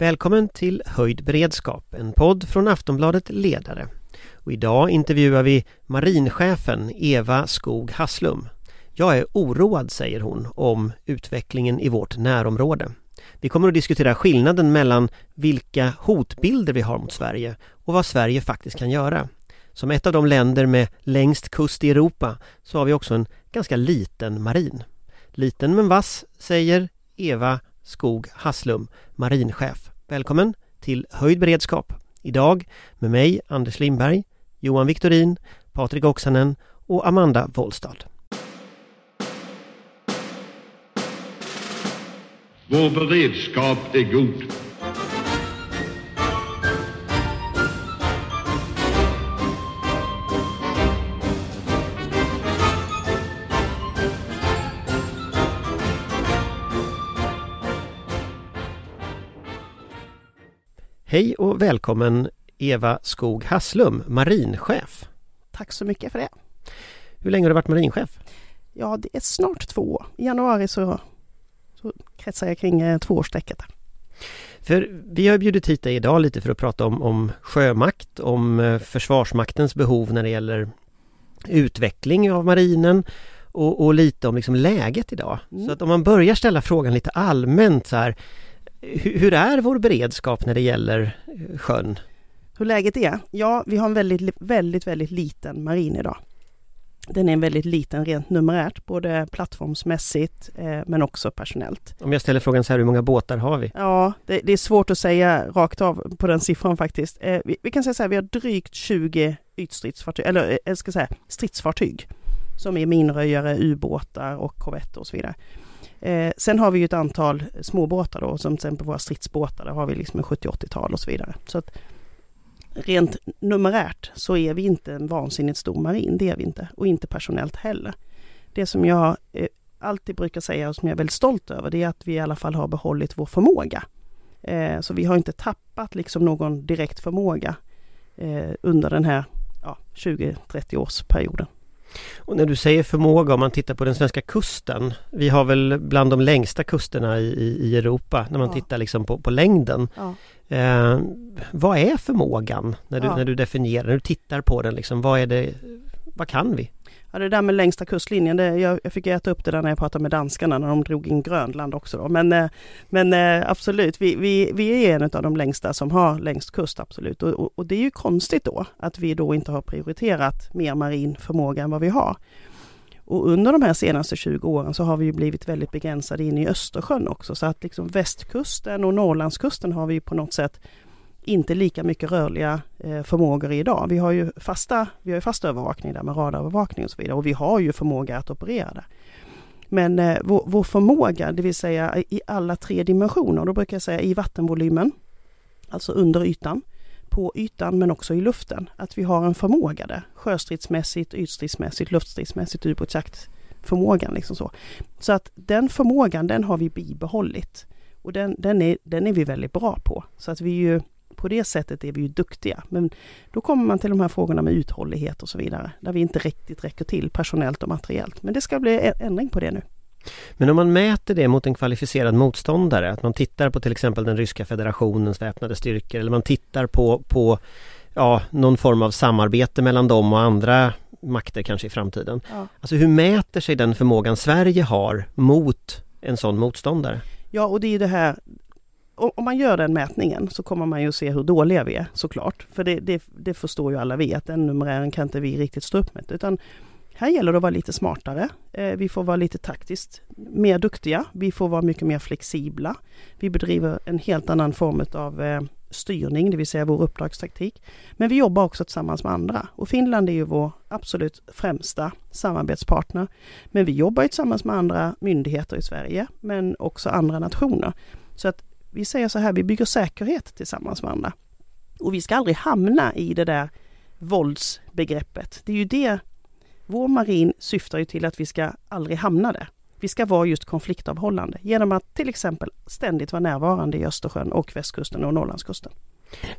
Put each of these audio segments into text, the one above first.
Välkommen till Höjd beredskap, en podd från Aftonbladet Ledare. Och idag intervjuar vi marinchefen Eva Skog Hasslum. Jag är oroad, säger hon, om utvecklingen i vårt närområde. Vi kommer att diskutera skillnaden mellan vilka hotbilder vi har mot Sverige och vad Sverige faktiskt kan göra. Som ett av de länder med längst kust i Europa så har vi också en ganska liten marin. Liten men vass, säger Eva Skog Hasslum, marinchef. Välkommen till Höjd beredskap. Idag med mig Anders Lindberg, Johan Viktorin, Patrik Oksanen och Amanda Wollstad. Vår beredskap är god. Hej och välkommen Eva Skog Hasslum, marinchef. Tack så mycket för det. Hur länge har du varit marinchef? Ja, det är snart två år. I januari så, så kretsar jag kring eh, tvåårsstrecket. För vi har bjudit hit dig idag lite för att prata om, om sjömakt, om eh, Försvarsmaktens behov när det gäller utveckling av marinen och, och lite om liksom läget idag. Mm. Så att om man börjar ställa frågan lite allmänt så här hur är vår beredskap när det gäller eh, sjön? Hur läget är? Ja, vi har en väldigt, väldigt, väldigt liten marin idag. Den är en väldigt liten rent numerärt, både plattformsmässigt eh, men också personellt. Om jag ställer frågan så här, hur många båtar har vi? Ja, det, det är svårt att säga rakt av på den siffran faktiskt. Eh, vi, vi, kan säga så här, vi har drygt 20 ytstridsfartyg, eller eh, jag ska säga stridsfartyg, som är minröjare, ubåtar och korvetter och så vidare. Eh, sen har vi ju ett antal småbåtar då, som till exempel våra stridsbåtar, där har vi liksom en 70-80-tal och så vidare. Så att rent numerärt så är vi inte en vansinnigt stor marin, det är vi inte. Och inte personellt heller. Det som jag eh, alltid brukar säga och som jag är väldigt stolt över, det är att vi i alla fall har behållit vår förmåga. Eh, så vi har inte tappat liksom någon direkt förmåga eh, under den här ja, 20-30 årsperioden. Och när du säger förmåga, om man tittar på den svenska kusten. Vi har väl bland de längsta kusterna i, i, Europa när man ja. tittar liksom på, på längden. Ja. Eh, vad är förmågan när du, ja. när du definierar, när du tittar på den liksom, vad är det, vad kan vi? Ja, det där med längsta kustlinjen, det, jag, jag fick äta upp det där när jag pratade med danskarna när de drog in Grönland också. Då. Men, eh, men eh, absolut, vi, vi, vi är en av de längsta som har längst kust, absolut. Och, och, och, det är ju konstigt då att vi då inte har prioriterat mer marin förmåga än vad vi har. Och under de här senaste 20 åren så har vi blivit väldigt begränsade in i Östersjön också. Så att liksom västkusten och Norrlandskusten har vi på något sätt inte lika mycket rörliga eh, förmågor idag. Vi har ju fasta, vi har ju fast övervakning där med radarövervakning och så vidare och vi har ju förmåga att operera där. Men eh, vår, vår, förmåga, det vill säga i alla tre dimensioner, då brukar jag säga i vattenvolymen, alltså under ytan, på ytan men också i luften, att vi har en förmåga där, sjöstridsmässigt, ytstridsmässigt, luftstridsmässigt, ubåtsjaktförmågan liksom så. Så att den förmågan, den har vi bibehållit. Och den, den, är, den är vi väldigt bra på. Så att vi är ju på det sättet är vi ju duktiga. Men då kommer man till de här frågorna med uthållighet och så vidare, där vi inte riktigt räcker till personellt och materiellt. Men det ska bli ändring på det nu. Men om man mäter det mot en kvalificerad motståndare, att man tittar på till exempel den ryska federationens väpnade styrkor eller man tittar på, på ja, någon form av samarbete mellan dem och andra makter kanske i framtiden. Ja. Alltså hur mäter sig den förmågan Sverige har mot en sån motståndare? Ja, och det är det här om man gör den mätningen så kommer man ju se hur dåliga vi är såklart. För det, det, det förstår ju alla vi att den numerären kan inte vi riktigt stå upp med. Utan här gäller det att vara lite smartare. Eh, vi får vara lite taktiskt mer duktiga. Vi får vara mycket mer flexibla. Vi bedriver en helt annan form av eh, styrning, det vill säga vår uppdragstaktik. Men vi jobbar också tillsammans med andra och Finland är ju vår absolut främsta samarbetspartner. Men vi jobbar ju tillsammans med andra myndigheter i Sverige, men också andra nationer. Så att vi säger så här, vi bygger säkerhet tillsammans med andra. Och vi ska aldrig hamna i det där våldsbegreppet. Det är ju det, vår marin syftar ju till att vi ska aldrig hamna där. Vi ska vara just konfliktavhållande genom att till exempel ständigt vara närvarande i Östersjön och västkusten och Norrlandskusten.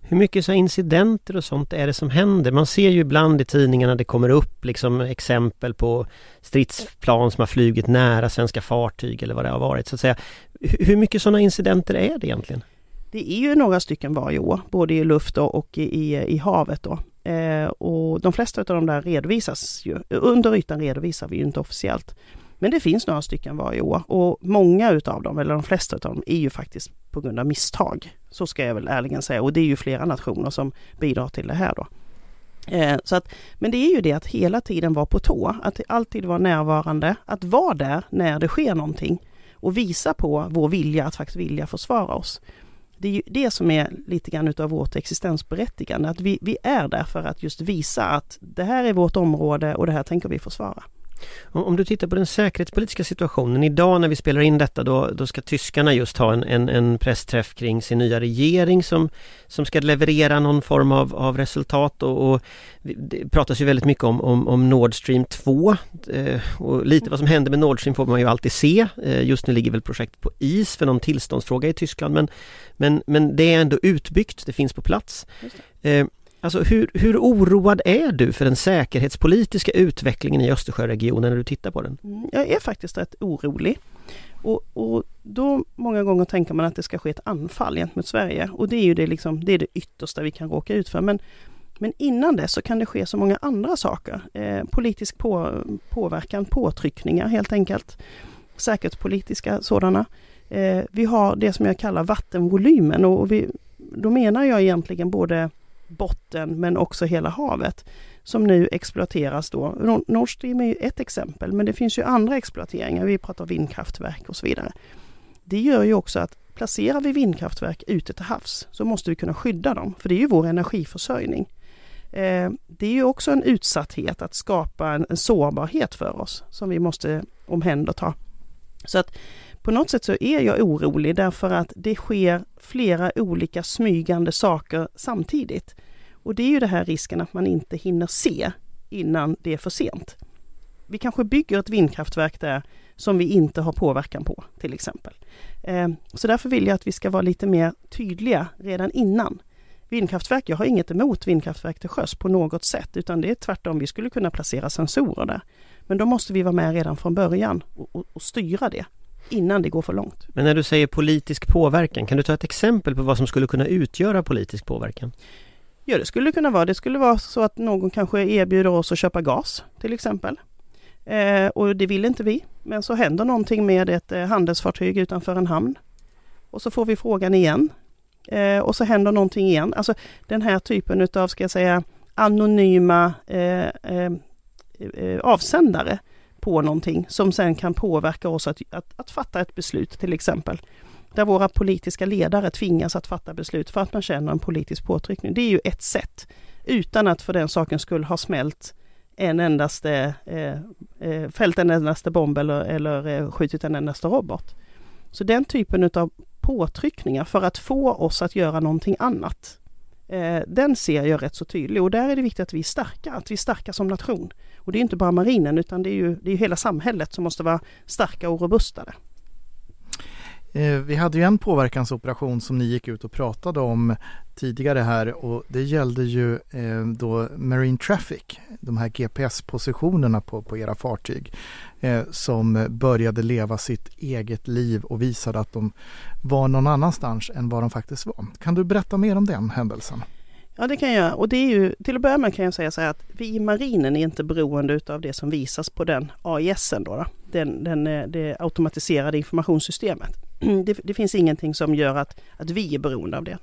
Hur mycket så incidenter och sånt är det som händer? Man ser ju ibland i tidningarna det kommer upp liksom exempel på stridsplan som har flugit nära svenska fartyg eller vad det har varit. Så att säga. Hur mycket sådana incidenter är det egentligen? Det är ju några stycken varje år, både i luft och i, i, i havet. Då. Eh, och de flesta av de där redovisas ju, under ytan redovisar vi ju inte officiellt. Men det finns några stycken varje år och många utav dem, eller de flesta utav dem, är ju faktiskt på grund av misstag. Så ska jag väl ärligen säga och det är ju flera nationer som bidrar till det här då. Eh, så att, men det är ju det att hela tiden vara på tå, att alltid vara närvarande, att vara där när det sker någonting och visa på vår vilja att faktiskt vilja försvara oss. Det är ju det som är lite grann utav vårt existensberättigande, att vi, vi är där för att just visa att det här är vårt område och det här tänker vi försvara. Om du tittar på den säkerhetspolitiska situationen idag när vi spelar in detta då, då ska tyskarna just ha en, en, en pressträff kring sin nya regering som, som ska leverera någon form av, av resultat och, och det pratas ju väldigt mycket om, om, om Nord Stream 2 eh, och lite vad som händer med Nord Stream får man ju alltid se. Eh, just nu ligger väl projektet på is för någon tillståndsfråga i Tyskland men, men, men det är ändå utbyggt, det finns på plats. Eh, Alltså hur, hur oroad är du för den säkerhetspolitiska utvecklingen i Östersjöregionen när du tittar på den? Mm, jag är faktiskt rätt orolig. Och, och, då många gånger tänker man att det ska ske ett anfall gentemot Sverige och det är ju det, liksom, det, är det yttersta vi kan råka ut för. Men, men innan det så kan det ske så många andra saker. Eh, politisk på, påverkan, påtryckningar helt enkelt. Säkerhetspolitiska sådana. Eh, vi har det som jag kallar vattenvolymen och vi, då menar jag egentligen både botten men också hela havet som nu exploateras då. Nord Stream är ju ett exempel men det finns ju andra exploateringar. Vi pratar vindkraftverk och så vidare. Det gör ju också att placerar vi vindkraftverk ute till havs så måste vi kunna skydda dem för det är ju vår energiförsörjning. Eh, det är ju också en utsatthet att skapa en, en sårbarhet för oss som vi måste omhänderta. Så att på något sätt så är jag orolig därför att det sker flera olika smygande saker samtidigt. Och det är ju det här risken att man inte hinner se innan det är för sent. Vi kanske bygger ett vindkraftverk där som vi inte har påverkan på till exempel. Eh, så därför vill jag att vi ska vara lite mer tydliga redan innan. Vindkraftverk, jag har inget emot vindkraftverk till sjöss på något sätt utan det är tvärtom, vi skulle kunna placera sensorer där. Men då måste vi vara med redan från början och, och, och styra det innan det går för långt. Men när du säger politisk påverkan, kan du ta ett exempel på vad som skulle kunna utgöra politisk påverkan? Ja, det skulle kunna vara. Det skulle vara så att någon kanske erbjuder oss att köpa gas till exempel. Eh, och det vill inte vi. Men så händer någonting med ett eh, handelsfartyg utanför en hamn. Och så får vi frågan igen. Eh, och så händer någonting igen. Alltså den här typen utav, ska jag säga, anonyma eh, eh, avsändare på någonting som sen kan påverka oss att, att, att fatta ett beslut till exempel. Där våra politiska ledare tvingas att fatta beslut för att man känner en politisk påtryckning. Det är ju ett sätt. Utan att för den saken skulle ha smält en endaste, eh, eh, fällt en endaste bomb eller, eller eh, skjutit en endaste robot. Så den typen utav påtryckningar för att få oss att göra någonting annat. Eh, den ser jag rätt så tydlig och där är det viktigt att vi är starka, att vi är starka som nation. Och det är inte bara marinen utan det är ju det är hela samhället som måste vara starka och robustare. Eh, vi hade ju en påverkansoperation som ni gick ut och pratade om tidigare här och det gällde ju eh, då Marine Traffic, de här GPS-positionerna på, på era fartyg eh, som började leva sitt eget liv och visade att de var någon annanstans än vad de faktiskt var. Kan du berätta mer om den händelsen? Ja det kan jag och det är ju till att börja med kan jag säga så här att vi i marinen är inte beroende av det som visas på den AISen då, då. Den, den, eh, det automatiserade informationssystemet. Det, det, finns ingenting som gör att, att vi är beroende av det.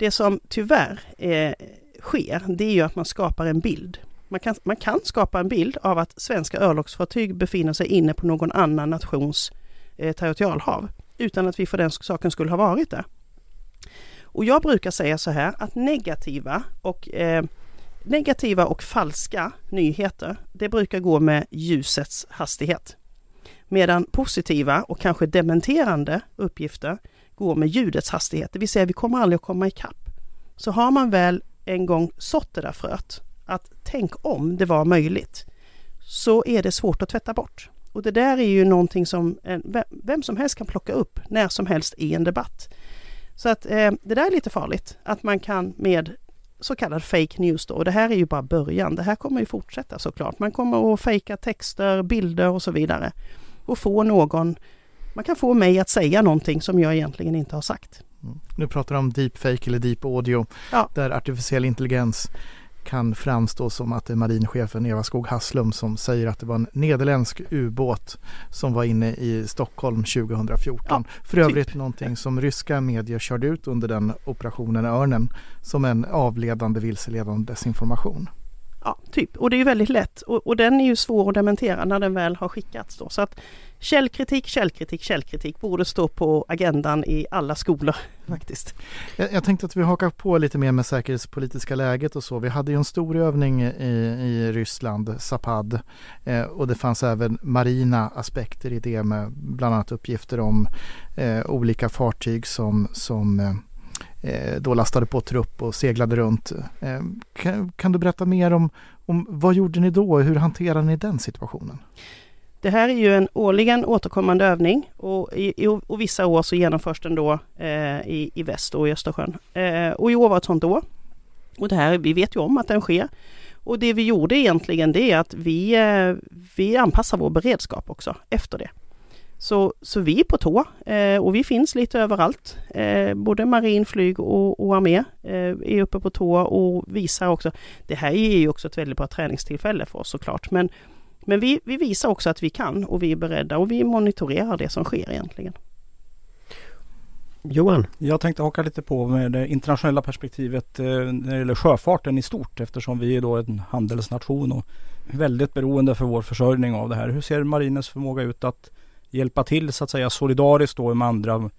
Det som tyvärr eh, sker det är ju att man skapar en bild. Man kan, man kan skapa en bild av att svenska örlogsfartyg befinner sig inne på någon annan nations eh, territorialhav utan att vi för den saken skulle ha varit där. Och jag brukar säga så här att negativa och, eh, negativa och falska nyheter, det brukar gå med ljusets hastighet. Medan positiva och kanske dementerande uppgifter går med ljudets hastighet, det vill säga vi kommer aldrig att komma ikapp. Så har man väl en gång sått det där fröet, att tänk om det var möjligt, så är det svårt att tvätta bort. Och det där är ju någonting som vem som helst kan plocka upp när som helst i en debatt. Så att eh, det där är lite farligt, att man kan med så kallad fake news då, och det här är ju bara början. Det här kommer ju fortsätta såklart. Man kommer att fejka texter, bilder och så vidare och få någon, man kan få mig att säga någonting som jag egentligen inte har sagt. Mm. Nu pratar du om deepfake eller deep audio ja. där artificiell intelligens kan framstå som att det är marinchefen Eva Skog Hasslum som säger att det var en nederländsk ubåt som var inne i Stockholm 2014. Ja, För övrigt typ. någonting som ryska medier körde ut under den operationen Örnen som en avledande vilseledande desinformation. Ja, typ. Och det är ju väldigt lätt och, och, den är ju svår att dementera när den väl har skickats då. Så att källkritik, källkritik, källkritik borde stå på agendan i alla skolor faktiskt. Jag, jag tänkte att vi hakar på lite mer med säkerhetspolitiska läget och så. Vi hade ju en stor övning i, i Ryssland, Zapad, eh, och det fanns även marina aspekter i det med bland annat uppgifter om eh, olika fartyg som, som eh, Eh, då lastade på trupp och seglade runt. Eh, kan, kan, du berätta mer om, om vad gjorde ni då och hur hanterade ni den situationen? Det här är ju en årligen återkommande övning och, i, och vissa år så genomförs den då eh, i, i väst och i Östersjön. Eh, och i år var ett sånt år. Och det här, vi vet ju om att den sker. Och det vi gjorde egentligen det är att vi, eh, vi anpassar vår beredskap också efter det. Så, så vi är på tå eh, och vi finns lite överallt. Eh, både marin, flyg och, och armé eh, är uppe på tå och visar också. Det här är ju också ett väldigt bra träningstillfälle för oss såklart. Men, men vi, vi visar också att vi kan och vi är beredda och vi monitorerar det som sker egentligen. Johan? Jag tänkte haka lite på med det internationella perspektivet eh, när det gäller sjöfarten i stort eftersom vi är då en handelsnation och väldigt beroende för vår försörjning av det här. Hur ser marinens förmåga ut att hjälpa till så att säga solidariskt då med andra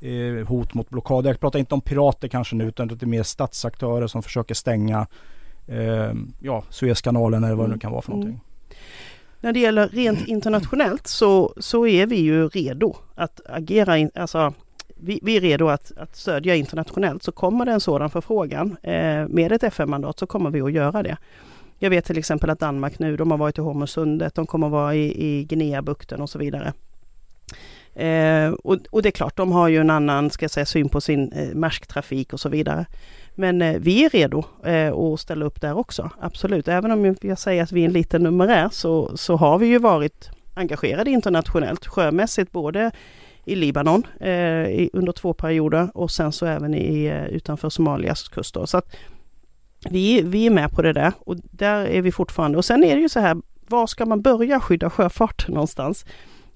eh, hot mot blockad. Jag pratar inte om pirater kanske nu utan det är mer statsaktörer som försöker stänga eh, ja, Suezkanalen eller vad det nu mm. kan vara för någonting. Mm. När det gäller rent internationellt så, så är vi ju redo att agera, in, alltså vi, vi, är redo att, att stödja internationellt. Så kommer det en sådan förfrågan eh, med ett FN-mandat så kommer vi att göra det. Jag vet till exempel att Danmark nu, de har varit i Hormuzsundet, de kommer att vara i, i Guineabukten och så vidare. Eh, och, och, det är klart, de har ju en annan ska jag säga, syn på sin eh, marsktrafik och så vidare. Men eh, vi är redo eh, att ställa upp där också, absolut. Även om jag säger att vi är en liten numerär så, så har vi ju varit engagerade internationellt, sjömässigt både i Libanon eh, i, under två perioder och sen så även i, eh, utanför Somalias kust. Så att vi, vi är med på det där och där är vi fortfarande. Och sen är det ju så här, var ska man börja skydda sjöfarten någonstans?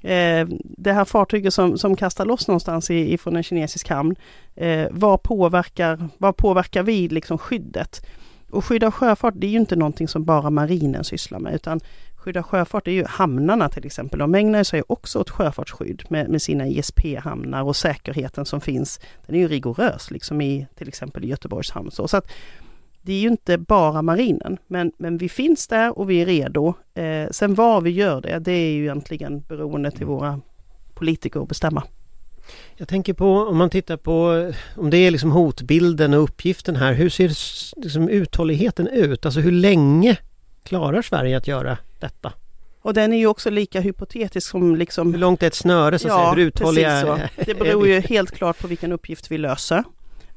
Eh, det här fartyget som, som kastar loss någonstans ifrån en kinesisk hamn, eh, vad, påverkar, vad påverkar vi liksom skyddet? Och skydda sjöfart det är ju inte någonting som bara marinen sysslar med utan skydda sjöfart är ju hamnarna till exempel. De ägnar sig också åt sjöfartsskydd med, med sina ISP-hamnar och säkerheten som finns. Den är ju rigorös liksom i till exempel Göteborgs hamn. Så, så att det är ju inte bara marinen, men, men vi finns där och vi är redo. Eh, sen var vi gör det, det är ju egentligen beroende till våra politiker att bestämma. Jag tänker på om man tittar på om det är liksom hotbilden och uppgiften här. Hur ser liksom uthålligheten ut? Alltså hur länge klarar Sverige att göra detta? Och den är ju också lika hypotetisk som liksom... Hur långt är ett snöre så att ja, säga? Hur uthålliga är Det beror ju helt klart på vilken uppgift vi löser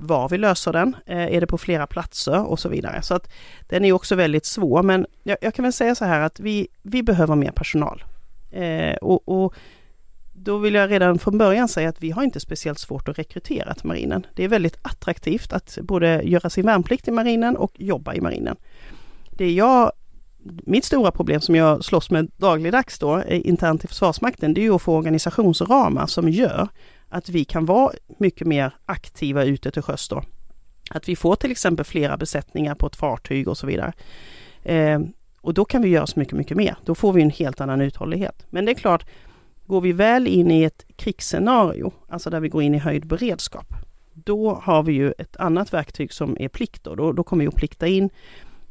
var vi löser den, eh, är det på flera platser och så vidare. Så att den är också väldigt svår men jag, jag kan väl säga så här att vi, vi behöver mer personal. Eh, och, och, då vill jag redan från början säga att vi har inte speciellt svårt att rekrytera till marinen. Det är väldigt attraktivt att både göra sin värnplikt i marinen och jobba i marinen. Det jag mitt stora problem som jag slåss med dagligdags då eh, internt i Försvarsmakten, det är ju att få organisationsramar som gör att vi kan vara mycket mer aktiva ute till sjöss då. Att vi får till exempel flera besättningar på ett fartyg och så vidare. Eh, och då kan vi göra så mycket, mycket mer. Då får vi en helt annan uthållighet. Men det är klart, går vi väl in i ett krigsscenario, alltså där vi går in i höjd beredskap, då har vi ju ett annat verktyg som är plikt. Då, då kommer vi att plikta in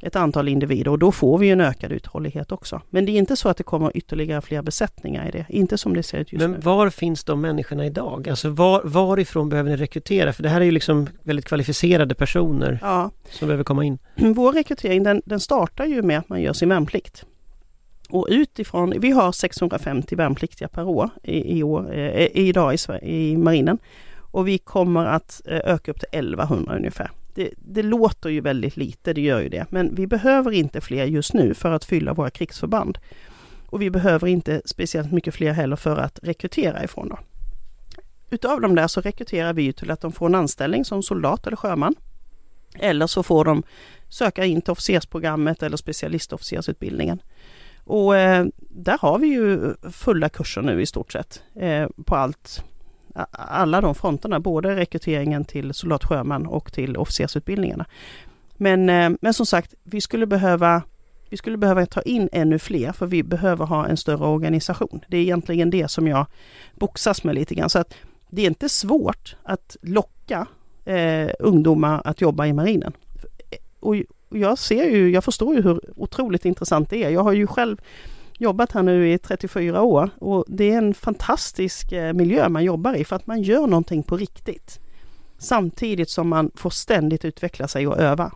ett antal individer och då får vi en ökad uthållighet också. Men det är inte så att det kommer ytterligare fler besättningar i det, inte som det ser ut just Men nu. Men var finns de människorna idag? Alltså var, varifrån behöver ni rekrytera? För det här är ju liksom väldigt kvalificerade personer ja. som behöver komma in. Vår rekrytering den, den startar ju med att man gör sin värnplikt. Och utifrån, vi har 650 värnpliktiga per år i, i år, eh, idag i, i marinen. Och vi kommer att eh, öka upp till 1100 ungefär det, det, låter ju väldigt lite, det gör ju det, men vi behöver inte fler just nu för att fylla våra krigsförband. Och vi behöver inte speciellt mycket fler heller för att rekrytera ifrån. Då. utav de där så rekryterar vi till att de får en anställning som soldat eller sjöman. Eller så får de söka in till officersprogrammet eller specialistofficersutbildningen. Och eh, där har vi ju fulla kurser nu i stort sett eh, på allt, alla de fronterna, både rekryteringen till soldat sjöman och till officersutbildningarna. Men, eh, men som sagt, vi skulle behöva vi skulle behöva ta in ännu fler för vi behöver ha en större organisation. Det är egentligen det som jag boxas med lite grann. Så att det är inte svårt att locka eh, ungdomar att jobba i marinen. Och jag ser ju, jag förstår ju hur otroligt intressant det är. Jag har ju själv jobbat här nu i 34 år och det är en fantastisk eh, miljö man jobbar i för att man gör någonting på riktigt. Samtidigt som man får ständigt utveckla sig och öva.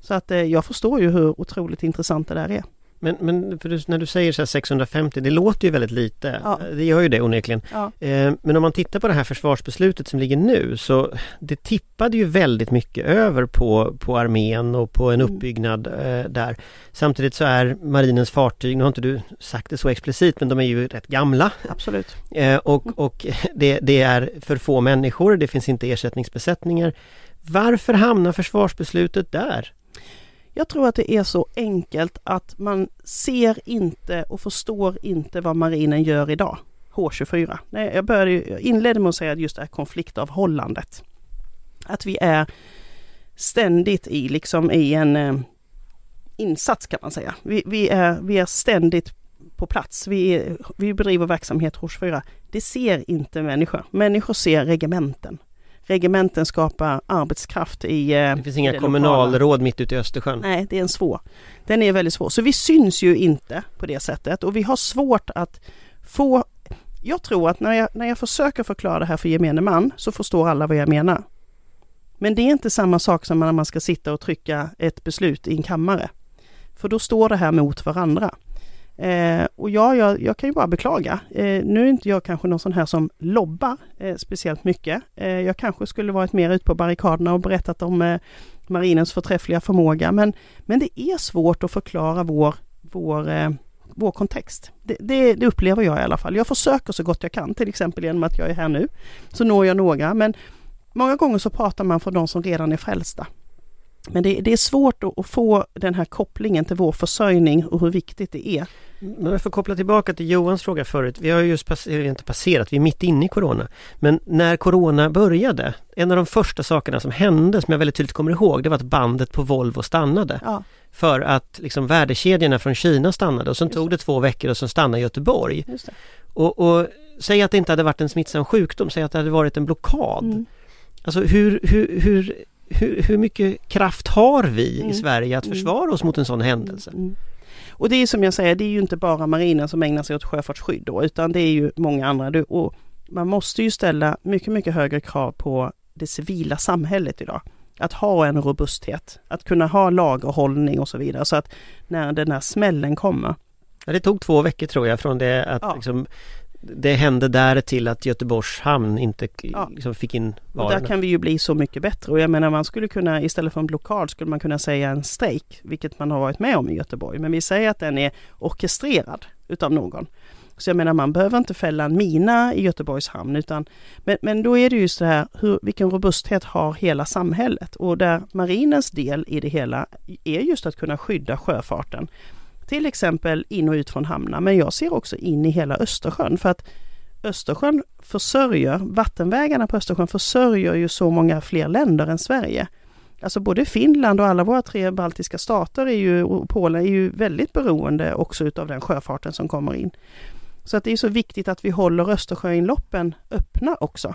Så att eh, jag förstår ju hur otroligt intressant det där är. Men, men du, när du säger så 650, det låter ju väldigt lite. Ja. Det gör ju det onekligen. Ja. Eh, men om man tittar på det här försvarsbeslutet som ligger nu så det tippade ju väldigt mycket över på, på armén och på en mm. uppbyggnad eh, där. Samtidigt så är marinens fartyg, nu har inte du sagt det så explicit, men de är ju rätt gamla. Absolut. Eh, och mm. och det, det är för få människor, det finns inte ersättningsbesättningar. Varför hamnar försvarsbeslutet där? Jag tror att det är så enkelt att man ser inte och förstår inte vad marinen gör idag. H24. Nej, jag, började, jag inledde med att säga just det här konfliktavhållandet. Att vi är ständigt i, liksom i en eh, insats kan man säga. Vi, vi, är, vi är ständigt på plats. Vi, vi bedriver verksamhet H24. Det ser inte människor. Människor ser regementen regementen skapar arbetskraft i eh, Det finns inga kommunalråd mitt ute i Östersjön? Nej, det är en svår. Den är väldigt svår. Så vi syns ju inte på det sättet och vi har svårt att få... Jag tror att när jag, när jag försöker förklara det här för gemene man så förstår alla vad jag menar. Men det är inte samma sak som när man ska sitta och trycka ett beslut i en kammare. För då står det här mot varandra. Eh, och ja, jag, jag, kan ju bara beklaga. Eh, nu är inte jag kanske någon sån här som lobbar eh, speciellt mycket. Eh, jag kanske skulle varit mer ute på barrikaderna och berättat om eh, marinens förträffliga förmåga. Men, men det är svårt att förklara vår, vår, eh, vår kontext. Det, det, det, upplever jag i alla fall. Jag försöker så gott jag kan, till exempel genom att jag är här nu. Så når jag några. Men många gånger så pratar man för de som redan är frälsta. Men det, det, är svårt att få den här kopplingen till vår försörjning och hur viktigt det är. Men jag får koppla tillbaka till Johans fråga förut. Vi har just passerat, inte passerat, vi är mitt inne i Corona. Men när Corona började, en av de första sakerna som hände som jag väldigt tydligt kommer ihåg, det var att bandet på Volvo stannade. Ja. För att liksom värdekedjorna från Kina stannade och sen tog det två veckor och så stannade Göteborg. Och, och säg att det inte hade varit en smittsam sjukdom, säg att det hade varit en blockad. Mm. Alltså hur, hur, hur hur, hur mycket kraft har vi mm. i Sverige att mm. försvara oss mot en sån händelse? Mm. Och det är som jag säger, det är ju inte bara marinen som ägnar sig åt sjöfartsskydd då, utan det är ju många andra. Och man måste ju ställa mycket, mycket högre krav på det civila samhället idag. Att ha en robusthet, att kunna ha lagerhållning och så vidare. Så att när den här smällen kommer. Ja, det tog två veckor tror jag från det att ja. liksom, det hände där till att Göteborgs hamn inte ja. liksom fick in varorna. Och där kan vi ju bli så mycket bättre och jag menar man skulle kunna istället för en blockad skulle man kunna säga en strejk, vilket man har varit med om i Göteborg. Men vi säger att den är orkestrerad utav någon. Så jag menar man behöver inte fälla en mina i Göteborgs hamn utan men, men då är det just det här hur, vilken robusthet har hela samhället och där marinens del i det hela är just att kunna skydda sjöfarten till exempel in och ut från hamnar, men jag ser också in i hela Östersjön för att Östersjön försörjer, vattenvägarna på Östersjön försörjer ju så många fler länder än Sverige. Alltså både Finland och alla våra tre baltiska stater är ju, och Polen är ju väldigt beroende också utav den sjöfarten som kommer in. Så att det är så viktigt att vi håller Östersjöinloppen öppna också.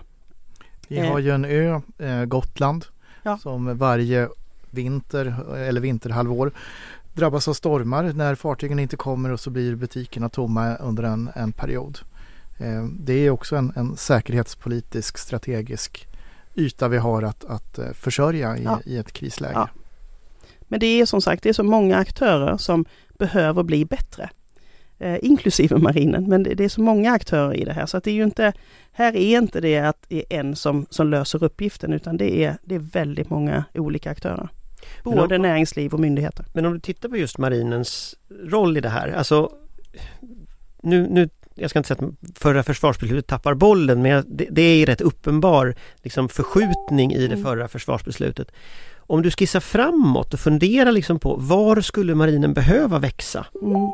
Vi har ju en ö, eh, Gotland, ja. som varje vinter eller vinterhalvår drabbas av stormar när fartygen inte kommer och så blir butikerna tomma under en, en period. Eh, det är också en, en säkerhetspolitisk strategisk yta vi har att, att eh, försörja i, ja. i ett krisläge. Ja. Men det är som sagt det är så många aktörer som behöver bli bättre. Eh, inklusive marinen, men det, det, är så många aktörer i det här så att det är ju inte, här är inte det att det är en som, som löser uppgiften utan det är, det är väldigt många olika aktörer. Både om, näringsliv och myndigheter. Men om du tittar på just marinens roll i det här, alltså nu, nu jag ska inte säga att förra försvarsbeslutet tappar bollen men det, det är rätt uppenbar liksom, förskjutning i det Mm. förra försvarsbeslutet. Om du skissar framåt och funderar liksom på var skulle marinen behöva växa? Mm.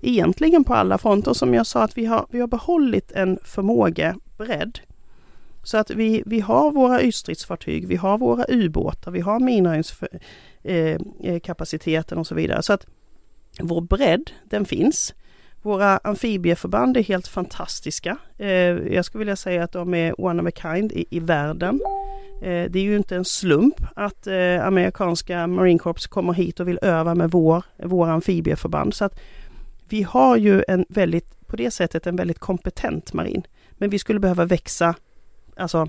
Egentligen på alla fronter som jag sa att vi har, vi har behållit en förmågebredd. Så att vi, vi har våra ytstridsfartyg, vi har våra ubåtar, vi har minröjningskapaciteten eh, eh, och så vidare. Så att vår bredd, den finns. Våra amfibieförband är helt fantastiska. Eh, jag skulle vilja säga att de är one of a kind i, i världen. Det är ju inte en slump att amerikanska Marine Corps kommer hit och vill öva med vår, våra amfibieförband. Så att vi har ju en väldigt, på det sättet en väldigt kompetent marin. Men vi skulle behöva växa, alltså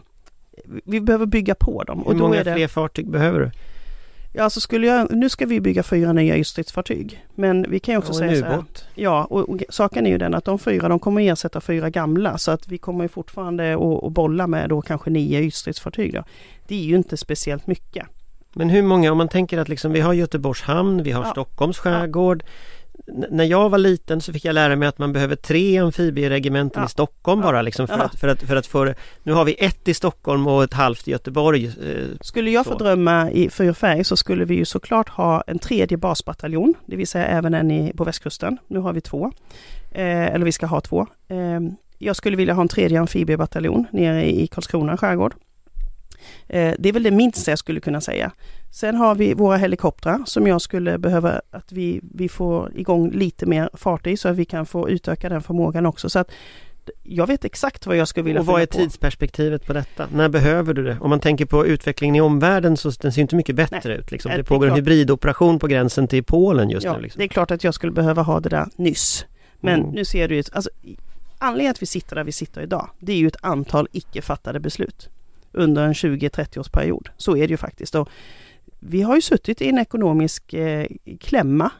vi behöver bygga på dem. Hur då många är det, fler fartyg behöver du? Ja, alltså skulle jag, nu ska vi bygga fyra nya ytstridsfartyg. Men vi kan ju också Och säga så här. Ja, och, och saken är ju den att de fyra de kommer ersätta fyra gamla så att vi kommer ju fortfarande att, bolla med då kanske nio ytstridsfartyg. Då. Det är ju inte speciellt mycket. Men hur många, om man tänker att liksom, vi har Göteborgs hamn, vi har Ja. Stockholms skärgård. N- när jag var liten så fick jag lära mig att man behöver tre amfibieregementen Ja. i Stockholm bara liksom för, Ja. att, för, att, för att få Nu har vi ett i Stockholm och ett halvt i Göteborg. Eh, Skulle jag få Så. drömma i fyrfärg så skulle vi ju såklart ha en tredje basbataljon, det vill säga även en i, på västkusten. Nu har vi två, eh, eller vi ska ha två. Eh, jag skulle vilja ha en tredje amfibiebataljon nere i Karlskrona skärgård. Eh, det är väl det minsta jag skulle kunna säga. Sen har vi våra helikoptrar som jag skulle behöva att vi, vi får igång lite mer fart i så att vi kan få utöka den förmågan också. Så att jag vet exakt vad jag skulle vilja och vad är på. tidsperspektivet på detta? När behöver du det? Om man tänker på utvecklingen i omvärlden så den ser inte mycket bättre Nej. ut. Liksom. Nej, Det det pågår en hybridoperation på gränsen till Polen just ja, nu. Liksom. Det är klart att jag skulle behöva ha det där nyss. Men Mm. nu ser du ju, alltså, anledningen att vi sitter där vi sitter idag, det är ju ett antal icke fattade beslut under en 20-30 års period. Så är det ju faktiskt. Och vi har ju suttit i en ekonomisk eh, klämma.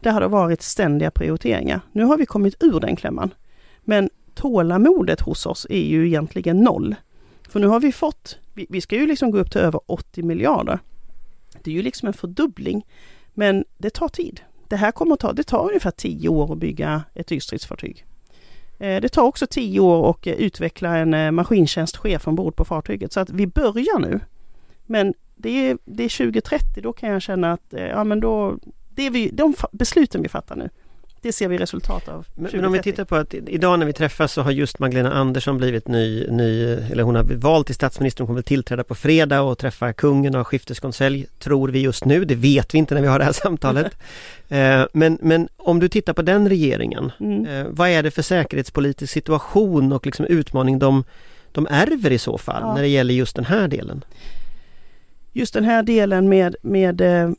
Där har det varit ständiga prioriteringar. Nu har vi kommit ur den klämman. Men tålamodet hos oss är ju egentligen noll. För nu har vi fått, vi, vi ska ju liksom gå upp till över 80 miljarder. Det är ju liksom en fördubbling. Men det tar tid. Det här kommer att ta, det tar ungefär 10 år att bygga ett ytstridsfartyg. Eh, det tar också tio år att eh, utveckla en eh, maskintjänstchef ombord på fartyget. Så att vi börjar nu. Men det är, det är 2030, då kan jag känna att ja, men då, det är vi, de besluten vi fattar nu, det ser vi resultat av. Men, 2030. men om vi tittar på att idag när vi träffas så har just Magdalena Andersson blivit ny, ny eller hon har vald till statsminister. Hon kommer väl tillträda på fredag och träffa kungen och ha skifteskonselj tror vi just nu. Det vet vi inte när vi har det här samtalet. eh, men, men om du tittar på den regeringen, Mm. eh, vad är det för säkerhetspolitisk situation och liksom utmaning de, de ärver i så fall Ja. när det gäller just den här delen? Just den här delen med, med eh,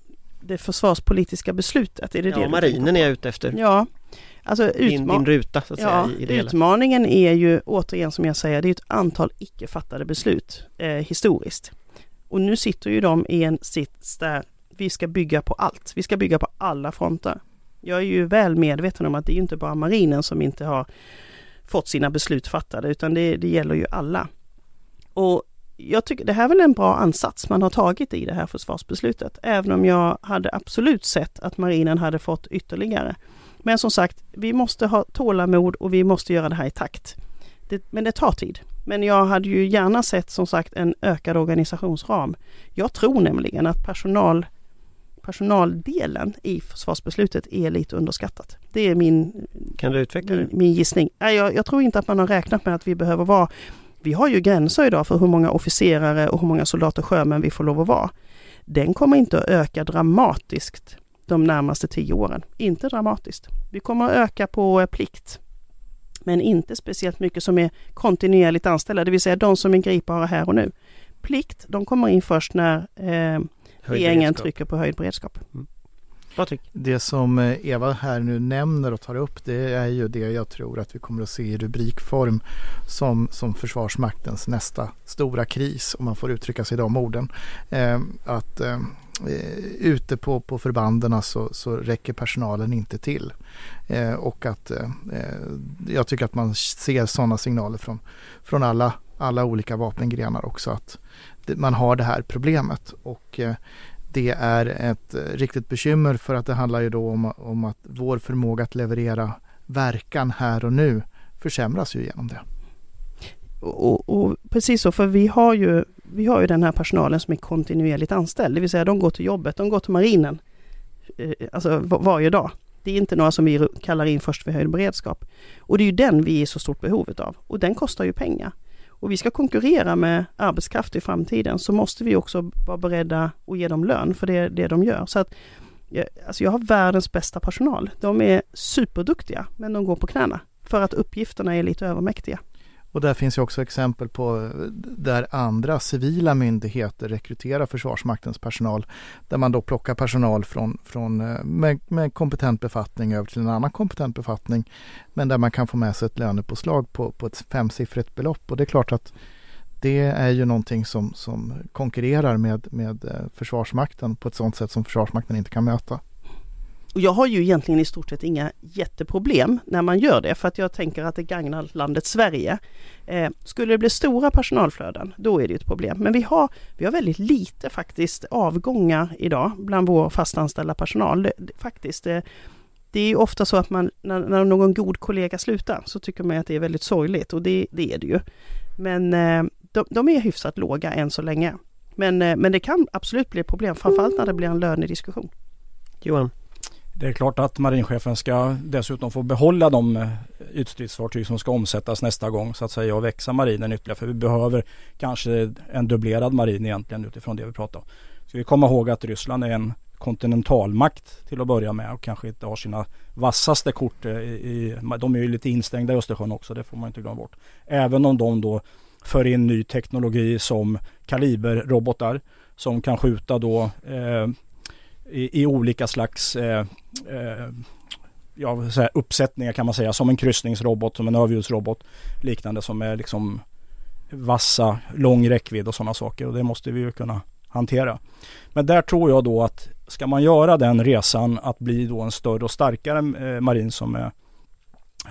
det försvarspolitiska beslutet, är det det Ja, tänker marinen är jag ute efter. Ja, alltså Din, din ruta så att Ja, säga i det hela. utmaningen är ju återigen som jag säger, det är ett antal icke fattade beslut eh, historiskt. Och nu sitter ju de i en sits där vi ska bygga på allt. Vi ska bygga på alla fronter. Jag är ju väl medveten om att det är inte bara marinen som inte har fått sina beslut fattade utan det, det gäller ju alla. Och jag tycker det här är väl en bra ansats man har tagit i det här försvarsbeslutet. Även om jag hade absolut sett att marinen hade fått ytterligare. Men som sagt, vi måste ha tålamod och vi måste göra det här i takt. Det, men det tar tid. Men jag hade ju gärna sett som sagt en ökad organisationsram. Jag tror nämligen att personal, personaldelen i försvarsbeslutet är lite underskattat. Det är min, Kan du utveckla det? min gissning. Nej, Jag, jag tror inte att man har räknat med att vi behöver vara vi har ju gränser idag för hur många officerare och hur många soldater och sjömän vi får lov att vara. Den kommer inte att öka dramatiskt de närmaste tio åren. Inte dramatiskt. Vi kommer att öka på eh, plikt. Men inte speciellt mycket som är kontinuerligt anställda, det vill säga de som är gripbara här och nu. Plikt, de kommer in först när eh, regeringen trycker på höjd beredskap. Patrik? Det som eh, Eva här nu nämner och tar upp det är ju det jag tror att vi kommer att se i rubrikform som, som Försvarsmaktens nästa stora kris om man får uttrycka sig i de orden. Eh, att eh, eh, ute på, på förbanden så, så räcker personalen inte till. Eh, och att eh, eh, jag tycker att man ser sådana signaler från, från alla, alla olika vapengrenar också att det, man har det här problemet. Och eh, det är ett eh, riktigt bekymmer för att det handlar ju då om, om att vår förmåga att leverera verkan här och nu försämras ju genom det. Och, och, precis så, för vi har, ju, vi har ju den här personalen som är kontinuerligt anställd, det vill säga de går till jobbet, de går till marinen eh, alltså varje dag. Det är inte några som vi kallar in först vid höjd beredskap. Och det är ju den vi är i så stort behov av och den kostar ju pengar. Och vi ska konkurrera med arbetskraft i framtiden så måste vi också vara beredda att ge dem lön för det, det de gör. Så att, alltså jag har världens bästa personal. De är superduktiga men de går på knäna för att uppgifterna är lite övermäktiga. Och där finns ju också exempel på eh, där andra civila myndigheter rekryterar Försvarsmaktens personal. Där man då plockar personal från, från eh, med, med kompetent befattning över till en annan kompetent befattning. Men där man kan få med sig ett lönepåslag på, på ett femsiffrigt belopp. Och det är klart att det är ju någonting som, som konkurrerar med, med eh, Försvarsmakten på ett sådant sätt som Försvarsmakten inte kan möta. Och jag har ju egentligen i stort sett inga jätteproblem när man gör det för att jag tänker att det gagnar landet Sverige. Eh, skulle det bli stora personalflöden, då är det ett problem. Men vi har, vi har väldigt lite faktiskt avgångar idag bland vår fastanställda personal. Det, det, faktiskt, det, det är ofta så att man, när, när, någon god kollega slutar så tycker man att det är väldigt sorgligt och det, det är det ju. Men eh, de, de, är hyfsat låga än så länge. Men, eh, men det kan absolut bli problem, framförallt när det blir en lönediskussion. Johan? Det är klart att marinchefen ska dessutom få behålla de eh, ytstridsfartyg som ska omsättas nästa gång så att säga och växa marinen ytterligare. För vi behöver kanske en dubblerad marin egentligen utifrån det vi pratar om. Ska vi komma ihåg att Ryssland är en kontinentalmakt till att börja med och kanske inte har sina vassaste kort. Eh, I, i, de är ju lite instängda i Östersjön också, det får man inte glömma bort. Även om de då för in ny teknologi som kaliberrobotar som kan skjuta då eh, i, i olika slags eh, eh, ja, så här, uppsättningar kan man säga. Som en kryssningsrobot, som en överljudsrobot. Liknande som är liksom vassa, lång räckvidd och sådana saker. Och det måste vi ju kunna hantera. Men där tror jag då att ska man göra den resan att bli då en större och starkare eh, marin som, är,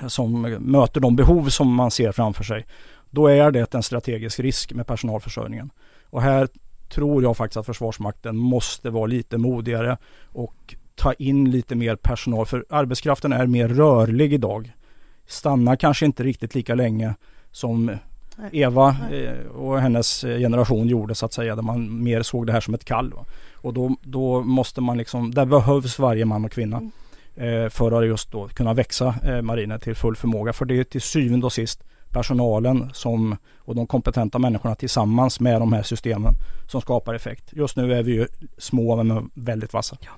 som möter de behov som man ser framför sig. Då är det en strategisk risk med personalförsörjningen. Och här tror jag faktiskt att Försvarsmakten måste vara lite modigare och ta in lite mer personal. För arbetskraften är mer rörlig idag. Stannar kanske inte riktigt lika länge som Eva eh, och hennes generation gjorde så att säga. Där man mer såg det här som ett kall. Och då, då måste man liksom, där behövs varje man och kvinna. Mm. Eh, för att just då kunna växa eh, marinen till full förmåga. För det är till syvende och sist personalen som, och de kompetenta människorna tillsammans med de här systemen som skapar effekt. Just nu är vi ju små men väldigt vassa. Ja.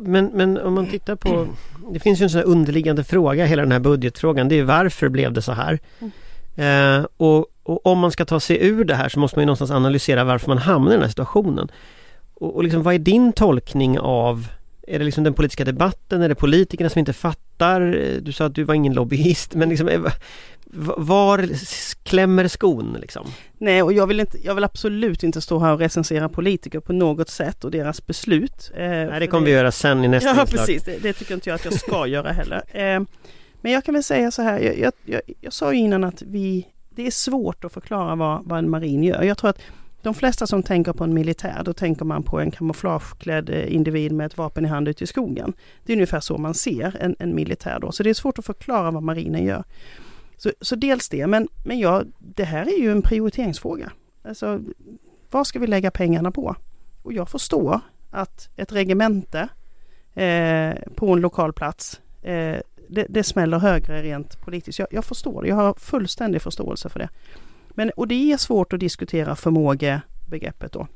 Men, men om man tittar på Det finns ju en sån här underliggande fråga hela den här budgetfrågan. Det är varför blev det så här? Mm. Eh, och, och, om man ska ta sig ur det här så måste man ju någonstans analysera varför man hamnar i den här situationen. Och, och liksom, vad är din tolkning av är det liksom den politiska debatten? Är det politikerna som inte fattar? Du sa att du var ingen lobbyist men liksom, eh, var klämmer skon liksom? Nej, och jag vill, inte, jag vill absolut inte stå här och recensera politiker på något sätt och deras beslut. Eh, Nej, det kommer vi göra sen i nästa Ja, inslag. precis. Det, det, tycker inte jag att jag ska göra heller. Eh, men jag kan väl säga så här, jag, jag, jag, jag sa ju innan att vi, det är svårt att förklara vad, vad en marin gör. Jag tror att de flesta som tänker på en militär, då tänker man på en kamouflageklädd eh, individ med ett vapen i hand ute i skogen. Det är ungefär så man ser en, en militär då, så det är svårt att förklara vad marinen gör. Så, så dels det, men, men ja, det här är ju en prioriteringsfråga. Alltså, vad ska vi lägga pengarna på? Och jag förstår att ett regemente eh, på en lokal plats, eh, det, det smäller högre rent politiskt. Jag, jag förstår det, jag har fullständig förståelse för det. Men, och det är svårt att diskutera förmågebegreppet då.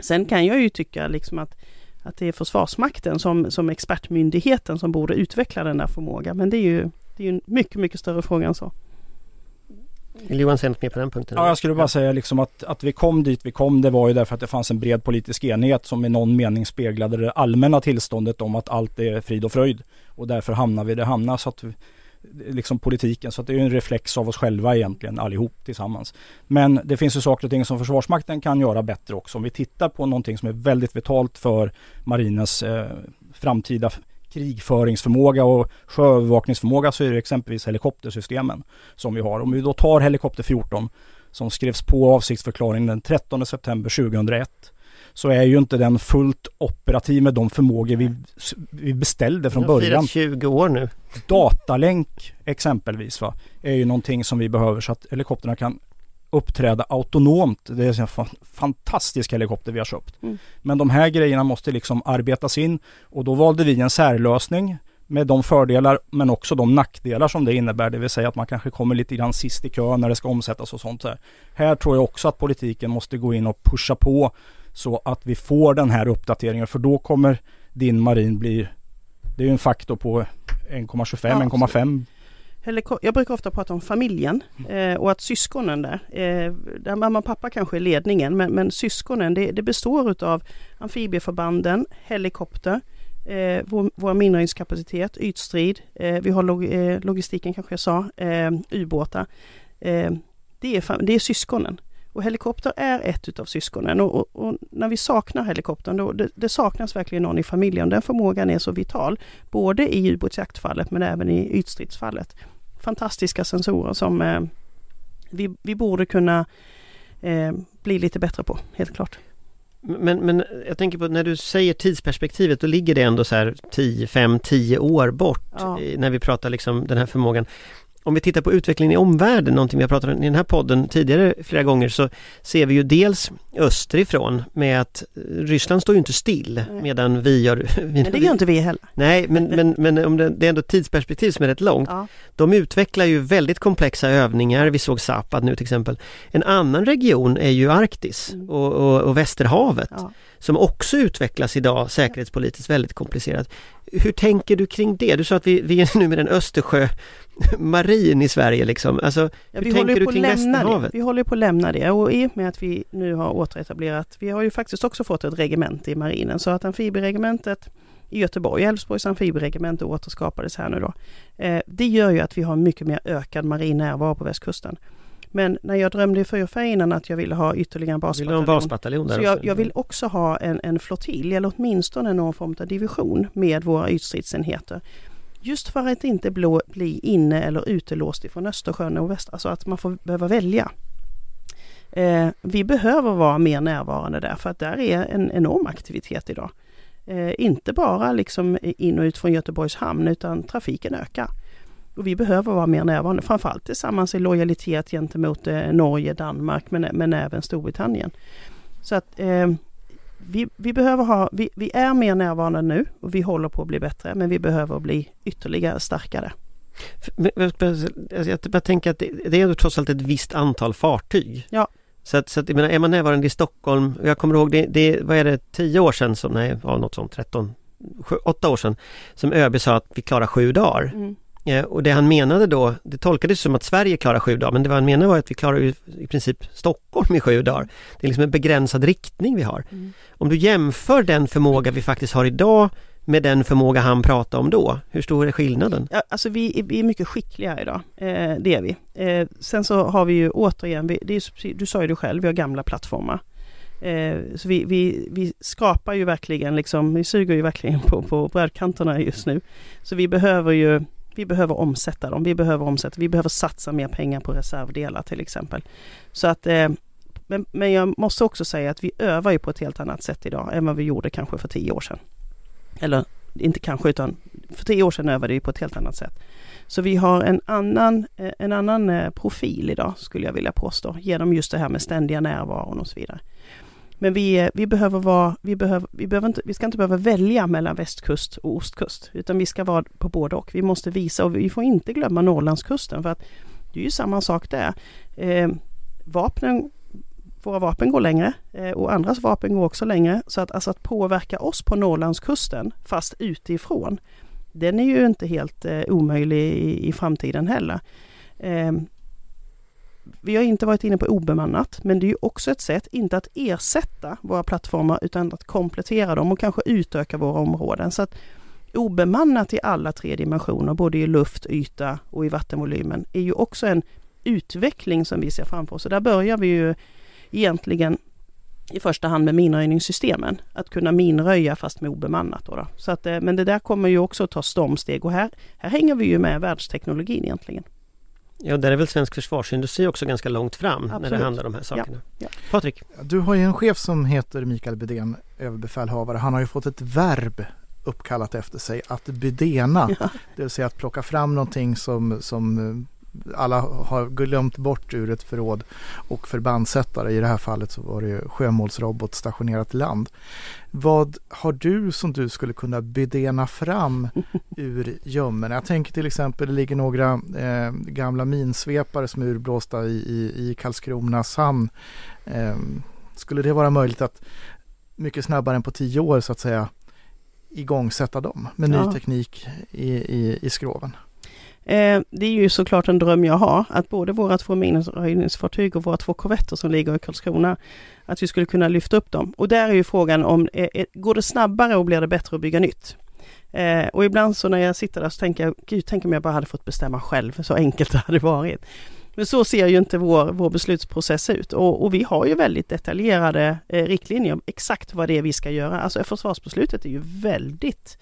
Sen kan jag ju tycka liksom att, att det är Försvarsmakten som, som expertmyndigheten som borde utveckla den där förmågan. Men det är ju det är en mycket, mycket större fråga än så. Vill Johan säga något mer på den punkten? Ja, jag skulle bara ja. säga liksom att, att vi kom dit vi kom det var ju därför att det fanns en bred politisk enighet som i någon mening speglade det allmänna tillståndet om att allt är frid och fröjd. Och därför hamnar vi där vi hamnar. Så att vi, liksom politiken. Så att det är en reflex av oss själva egentligen allihop tillsammans. Men det finns ju saker och ting som Försvarsmakten kan göra bättre också. Om vi tittar på någonting som är väldigt vitalt för marinens eh, framtida krigföringsförmåga och sjöövervakningsförmåga så är det exempelvis helikoptersystemen som vi har. Om vi då tar helikopter 14 som skrevs på avsiktsförklaringen den 13 september 2001 så är ju inte den fullt operativ med de förmågor vi, vi beställde från har början. firat 20 år nu. Datalänk exempelvis va, är ju någonting som vi behöver så att helikopterna kan uppträda autonomt. Det är en fa- fantastisk helikopter vi har köpt. Mm. Men de här grejerna måste liksom arbetas in och då valde vi en särlösning med de fördelar men också de nackdelar som det innebär. Det vill säga att man kanske kommer lite grann sist i kön när det ska omsättas och sånt. Här, här tror jag också att politiken måste gå in och pusha på så att vi får den här uppdateringen för då kommer din marin bli det är ju en faktor på 1,25, Ja, 1,5 Heliko- jag brukar ofta prata om familjen eh, och att syskonen där, eh, där mamma och pappa kanske är ledningen, men, men syskonen det, det består utav amfibieförbanden, helikopter, eh, vår, vår minröjningskapacitet, ytstrid, eh, vi har log, eh, logistiken kanske jag sa, eh, ubåtar. Eh, det, är, det är syskonen. Och helikopter är ett utav syskonen och, och, och när vi saknar helikoptern, då, det, det saknas verkligen någon i familjen. Den förmågan är så vital, både i ubåtsjaktfallet men även i ytstridsfallet. Fantastiska sensorer som eh, vi, vi borde kunna eh, bli lite bättre på, helt klart. Men, men jag tänker på när du säger tidsperspektivet, då ligger det ändå så här 10, 5, 10 år bort Ja. eh, när vi pratar liksom den här förmågan. Om vi tittar på utvecklingen i omvärlden, någonting vi har pratat om i den här podden tidigare flera gånger, så ser vi ju dels österifrån med att eh, Ryssland står ju inte still medan vi gör... Vi, Men det gör inte vi heller. Nej, men, men, men om det, det är ändå ett tidsperspektiv som är rätt långt. Ja. De utvecklar ju väldigt komplexa övningar, vi såg Zapad nu till exempel. En annan region är ju Arktis Mm. och, och, och Västerhavet Ja. som också utvecklas idag säkerhetspolitiskt väldigt komplicerat. Hur tänker du kring det? Du sa att vi, vi är nu med en Östersjömarin i Sverige liksom. Alltså, Ja, hur vi håller tänker du på att kring lämna det. Västerhavet? Vi håller på att lämna det och i och med att vi nu har återetablerat, vi har ju faktiskt också fått ett regemente i marinen så att amfibieregementet i Göteborg, Älvsborgs amfibieregemente återskapades här nu då. Eh, det gör ju att vi har mycket mer ökad marin närvaro på västkusten. Men när jag drömde i fyrfärg innan att jag ville ha ytterligare en basbataljon basbataljon så jag, jag vill också ha en, en flottilj eller åtminstone någon form av division med våra ytstridsenheter. Just för att inte bli inne eller utelåst ifrån Östersjön och västra, så alltså att man får behöva välja. Eh, vi behöver vara mer närvarande där för att där är en enorm aktivitet idag. Eh, inte bara liksom in och ut från Göteborgs hamn utan trafiken ökar. Och vi behöver vara mer närvarande, framförallt tillsammans i lojalitet gentemot eh, Norge, Danmark men, men även Storbritannien. Så att eh, vi, vi behöver ha, vi, vi är mer närvarande nu och vi håller på att bli bättre men vi behöver bli ytterligare starkare. Alltså, jag bara tänker att det, det är trots allt ett visst antal fartyg. Ja. Så att, så att jag menar, är man närvarande i Stockholm, jag kommer ihåg det, det vad är det, 10 år sedan, som, nej, ja, något sånt, 13, 8 år sedan, som ÖB sa att vi klarar sju dagar. Mm. Eh, Och det han menade då, det tolkades som att Sverige klarar sju dagar, men det han menade var att vi klarar i princip Stockholm i sju dagar. Det är liksom en begränsad riktning vi har. Mm. Om du jämför den förmåga vi faktiskt har idag med den förmåga han pratade om då, hur stor är skillnaden? Ja, alltså vi, är- vi är mycket skickliga idag, eh, det är vi. Eh, sen så har vi ju återigen, vi, är, du sa ju det själv, vi har gamla plattformar. Eh, så vi, vi, vi skrapar ju verkligen, liksom, vi suger ju verkligen på, på brödkanterna just nu. Så vi behöver ju vi behöver omsätta dem, vi behöver omsätta, vi behöver satsa mer pengar på reservdelar till exempel. Så att, eh, men, men jag måste också säga att vi övar ju på ett helt annat sätt idag än vad vi gjorde kanske för tio år sedan. Eller inte kanske utan för tio år sedan övade vi på ett helt annat sätt. Så vi har en annan, eh, en annan eh, profil idag skulle jag vilja påstå genom just det här med ständiga närvaron och så vidare. Men vi, vi behöver vara, vi behöver, vi behöver inte, vi ska inte behöva välja mellan västkust och ostkust, utan vi ska vara på både och. Vi måste visa och vi får inte glömma Norrlandskusten för att det är ju samma sak där. Eh, vapnen, våra vapen går längre eh, och andras vapen går också längre. Så att, alltså att påverka oss på Norrlandskusten fast utifrån, den är ju inte helt eh, omöjlig i, i framtiden heller. Eh, vi har inte varit inne på obemannat, men det är ju också ett sätt, inte att ersätta våra plattformar utan att komplettera dem och kanske utöka våra områden. Så att obemannat i alla tre dimensioner, både i luft, yta och i vattenvolymen, är ju också en utveckling som vi ser framför oss. Så där börjar vi ju egentligen i första hand med minröjningssystemen. Att kunna minröja fast med obemannat. Då då. Så att, eh, men det där kommer ju också att ta stormsteg och här, här hänger vi ju med världsteknologin egentligen. Ja, där är väl svensk försvarsindustri också ganska långt fram när Absolut. det handlar om de här sakerna. Ja. Patrik? Du har ju en chef som heter Mikael Bydén, överbefälhavare. Han har ju fått ett verb uppkallat efter sig, att bydena. Ja. Det vill säga att plocka fram någonting som, som eh, alla har glömt bort ur ett förråd och förbandsättare. I det här fallet så var det ju sjömålsrobot stationerat i land. Vad har du som du skulle kunna bydena fram ur gömmorna? Jag tänker till exempel det ligger några eh, gamla minsvepare som är urblåsta i, i, i Karlskronas hamn. Eh, skulle det vara möjligt att mycket snabbare än på tio år så att säga igångsätta dem med ny Ja. teknik i, i, i skroven? Eh, det är ju såklart en dröm jag har, att både våra två minröjningsfartyg och våra två korvetter som ligger i Karlskrona, att vi skulle kunna lyfta upp dem. Och där är ju frågan om, eh, eh, går det snabbare och blir det bättre att bygga nytt? Eh, och ibland så när jag sitter där så tänker jag, gud, tänk om jag bara hade fått bestämma själv, så enkelt det hade varit. Men så ser ju inte vår, vår beslutsprocess ut och, och vi har ju väldigt detaljerade eh, riktlinjer om exakt vad det är vi ska göra. Alltså försvarsbeslutet är ju väldigt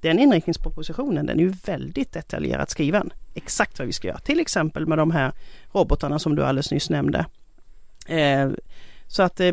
den inriktningspropositionen den är ju väldigt detaljerat skriven. Exakt vad vi ska göra. Till exempel med de här robotarna som du alldeles nyss nämnde. Eh, så att eh,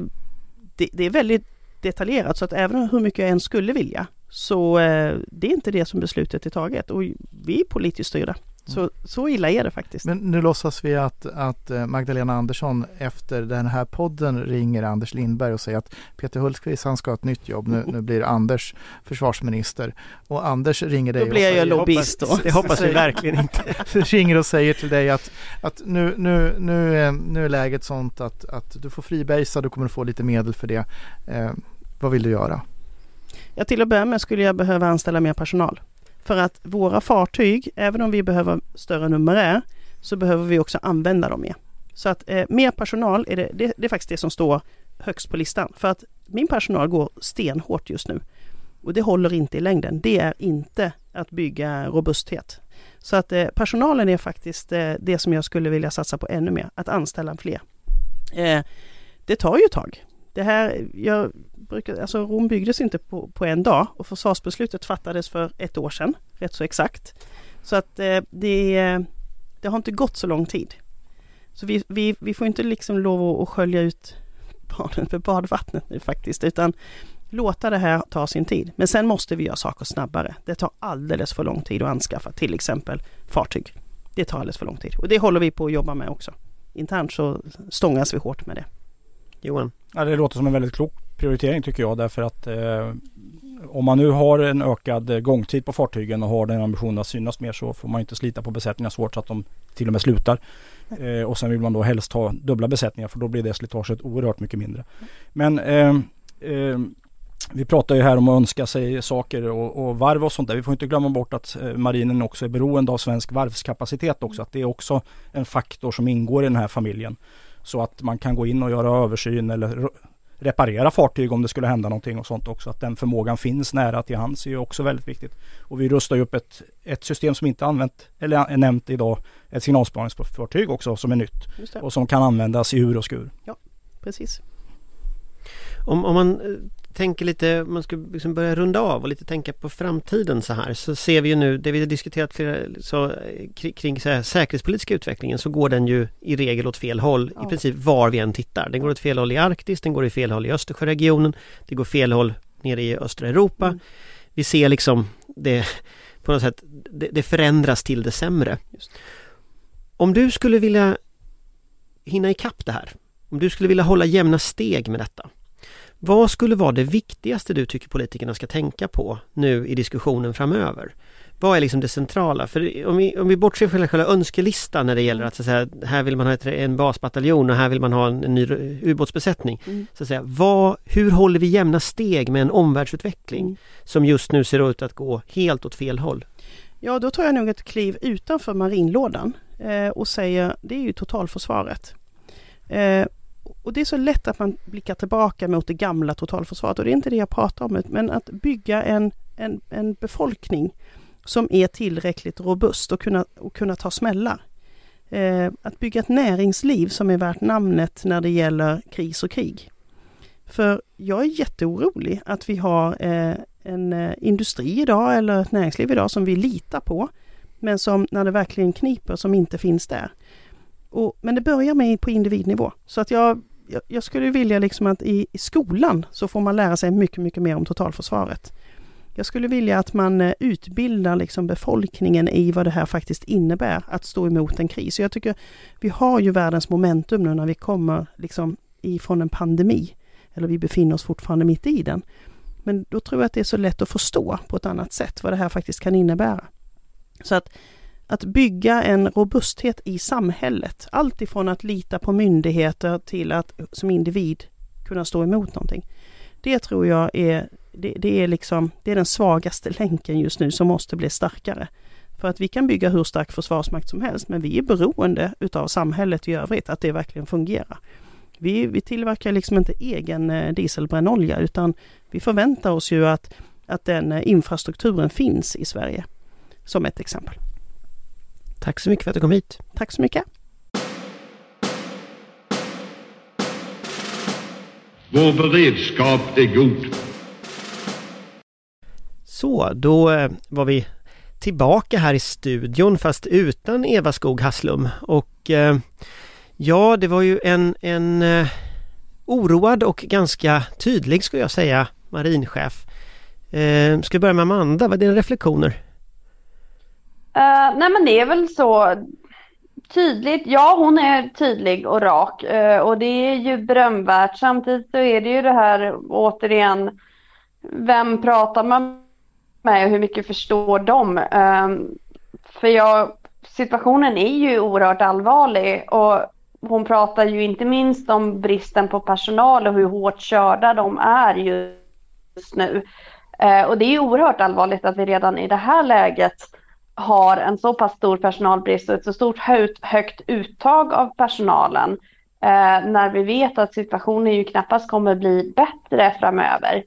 det, det är väldigt detaljerat så att även hur mycket jag än skulle vilja så eh, det är inte det som beslutet är taget och vi är politiskt styrda. Så, så illa är det faktiskt. Men nu låtsas vi att, att eh, Magdalena Andersson efter den här podden ringer Anders Lindberg och säger att Peter Hultqvist han ska ha ett nytt jobb. Nu, nu blir Anders försvarsminister. Och Anders ringer dig Då blir jag ju och lobbyist då. Det hoppas vi verkligen inte. ringer och säger till dig att, att nu, nu, nu, är- nu är läget sånt att, att du får fribasea, du kommer att få lite medel för det. Eh, vad vill du göra? Ja, till att börja med skulle jag behöva anställa mer personal. För att våra fartyg, även om vi behöver större numerär, så behöver vi också använda dem mer. Så att eh, mer personal, är det, det, det är faktiskt det som står högst på listan. För att min personal går stenhårt just nu. Och det håller inte i längden. Det är inte att bygga robusthet. Så att eh, personalen är faktiskt eh, det som jag skulle vilja satsa på ännu mer, att anställa fler. Eh, det tar ju ett tag. Det här, jag brukar, alltså Rom byggdes inte på, på en dag och försvarsbeslutet fattades för ett år sedan, rätt så exakt. Så att eh, det, eh, det har inte gått så lång tid. Så vi, vi, vi får inte liksom lov att, att skölja ut barnen med badvattnet nu faktiskt, utan låta det här ta sin tid. Men sen måste vi göra saker snabbare. Det tar alldeles för lång tid att anskaffa till exempel fartyg. Det tar alldeles för lång tid och det håller vi på att jobba med också. Internt så stångas vi hårt med det. Johan? Ja, det låter som en väldigt klok prioritering tycker jag därför att eh, om man nu har en ökad eh, gångtid på fartygen och har den ambitionen att synas mer så får man inte slita på besättningar svårt så att de till och med slutar. Eh, och sen vill man då helst ha dubbla besättningar för då blir det slitaget oerhört mycket mindre. Men eh, eh, vi pratar ju här om att önska sig saker och, och varv och sånt där. Vi får inte glömma bort att eh, marinen också är beroende av svensk varvskapacitet också. Att det är också en faktor som ingår i den här familjen. Så att man kan gå in och göra översyn eller re- reparera fartyg om det skulle hända någonting och sånt också. Att den förmågan finns nära till hands är ju också väldigt viktigt. Och vi rustar ju upp ett, ett system som inte använt eller är nämnt idag. Ett signalspaningsfartyg också som är nytt och som kan användas i ur och skur. Precis. Om, om man eh, tänker lite, man ska liksom börja runda av och lite tänka på framtiden så här så ser vi ju nu, det vi diskuterat flera, så, kring, kring så här, säkerhetspolitiska utvecklingen så går den ju i regel åt fel håll Ja. i princip var vi än tittar. Den går åt fel håll i Arktis, den går i fel håll i Östersjöregionen, det går fel håll nere i östra Europa. Mm. Vi ser liksom det på något sätt, det, det förändras till det sämre. Just. Om du skulle vilja hinna ikapp det här, om du skulle vilja hålla jämna steg med detta, vad skulle vara det viktigaste du tycker politikerna ska tänka på nu i diskussionen framöver? Vad är liksom det centrala? För om vi, om vi bortser från själva önskelistan när det gäller att, så att säga, här vill man ha ett, en basbataljon och här vill man ha en, en ny ubåtsbesättning. Mm. Så att säga, vad, hur håller vi jämna steg med en omvärldsutveckling Mm. som just nu ser ut att gå helt åt fel håll? Ja, då tar jag nog ett kliv utanför marinlådan eh, och säger det är ju totalförsvaret. Eh, och det är så lätt att man blickar tillbaka mot det gamla totalförsvaret och det är inte det jag pratar om, men att bygga en, en, en befolkning som är tillräckligt robust och kunna, och kunna ta smällar. Eh, att bygga ett näringsliv som är värt namnet när det gäller kris och krig. För jag är jätteorolig att vi har eh, en eh, industri idag eller ett näringsliv idag som vi litar på men som när det verkligen kniper som inte finns där. Och, men det börjar med på individnivå. Så att jag, jag, jag skulle vilja liksom att i, i, skolan så får man lära sig mycket, mycket mer om totalförsvaret. Jag skulle vilja att man eh, utbildar liksom befolkningen i vad det här faktiskt innebär att stå emot en kris. Jag tycker vi har ju världens momentum nu när vi kommer liksom ifrån en pandemi. Eller vi befinner oss fortfarande mitt i den. Men då tror jag att det är så lätt att förstå på ett annat sätt vad det här faktiskt kan innebära. Så att, att bygga en robusthet i samhället, allt ifrån att lita på myndigheter till att som individ kunna stå emot någonting. Det tror jag är, det, det, är liksom, det är den svagaste länken just nu som måste bli starkare. För att vi kan bygga hur stark försvarsmakt som helst, men vi är beroende utav samhället i övrigt, att det verkligen fungerar. Vi, vi tillverkar liksom inte egen eh, dieselbrännolja utan vi förväntar oss ju att, att den eh, infrastrukturen finns i Sverige. Som ett exempel. Tack så mycket för att du kom hit. Tack så mycket. Vår beredskap är god. Så, då eh, var vi tillbaka här i studion fast utan Eva Skog Hasslum och eh, Ja, det var ju en, en eh, oroad och ganska tydlig skulle jag säga marinchef. Eh, ska vi börja med Amanda, vad är dina reflektioner? Uh, nej men det är väl så tydligt. Ja, hon är tydlig och rak uh, och det är ju berömvärt. Samtidigt så är det ju det här återigen, vem pratar man med och hur mycket förstår de? Uh, för jag, situationen är ju oerhört allvarlig och hon pratar ju inte minst om bristen på personal och hur hårt körda de är just nu. Och det är ju oerhört allvarligt att vi redan i det här läget har en så pass stor personalbrist och ett så stort högt, högt uttag av personalen. Eh, när vi vet att situationen ju knappast kommer bli bättre framöver.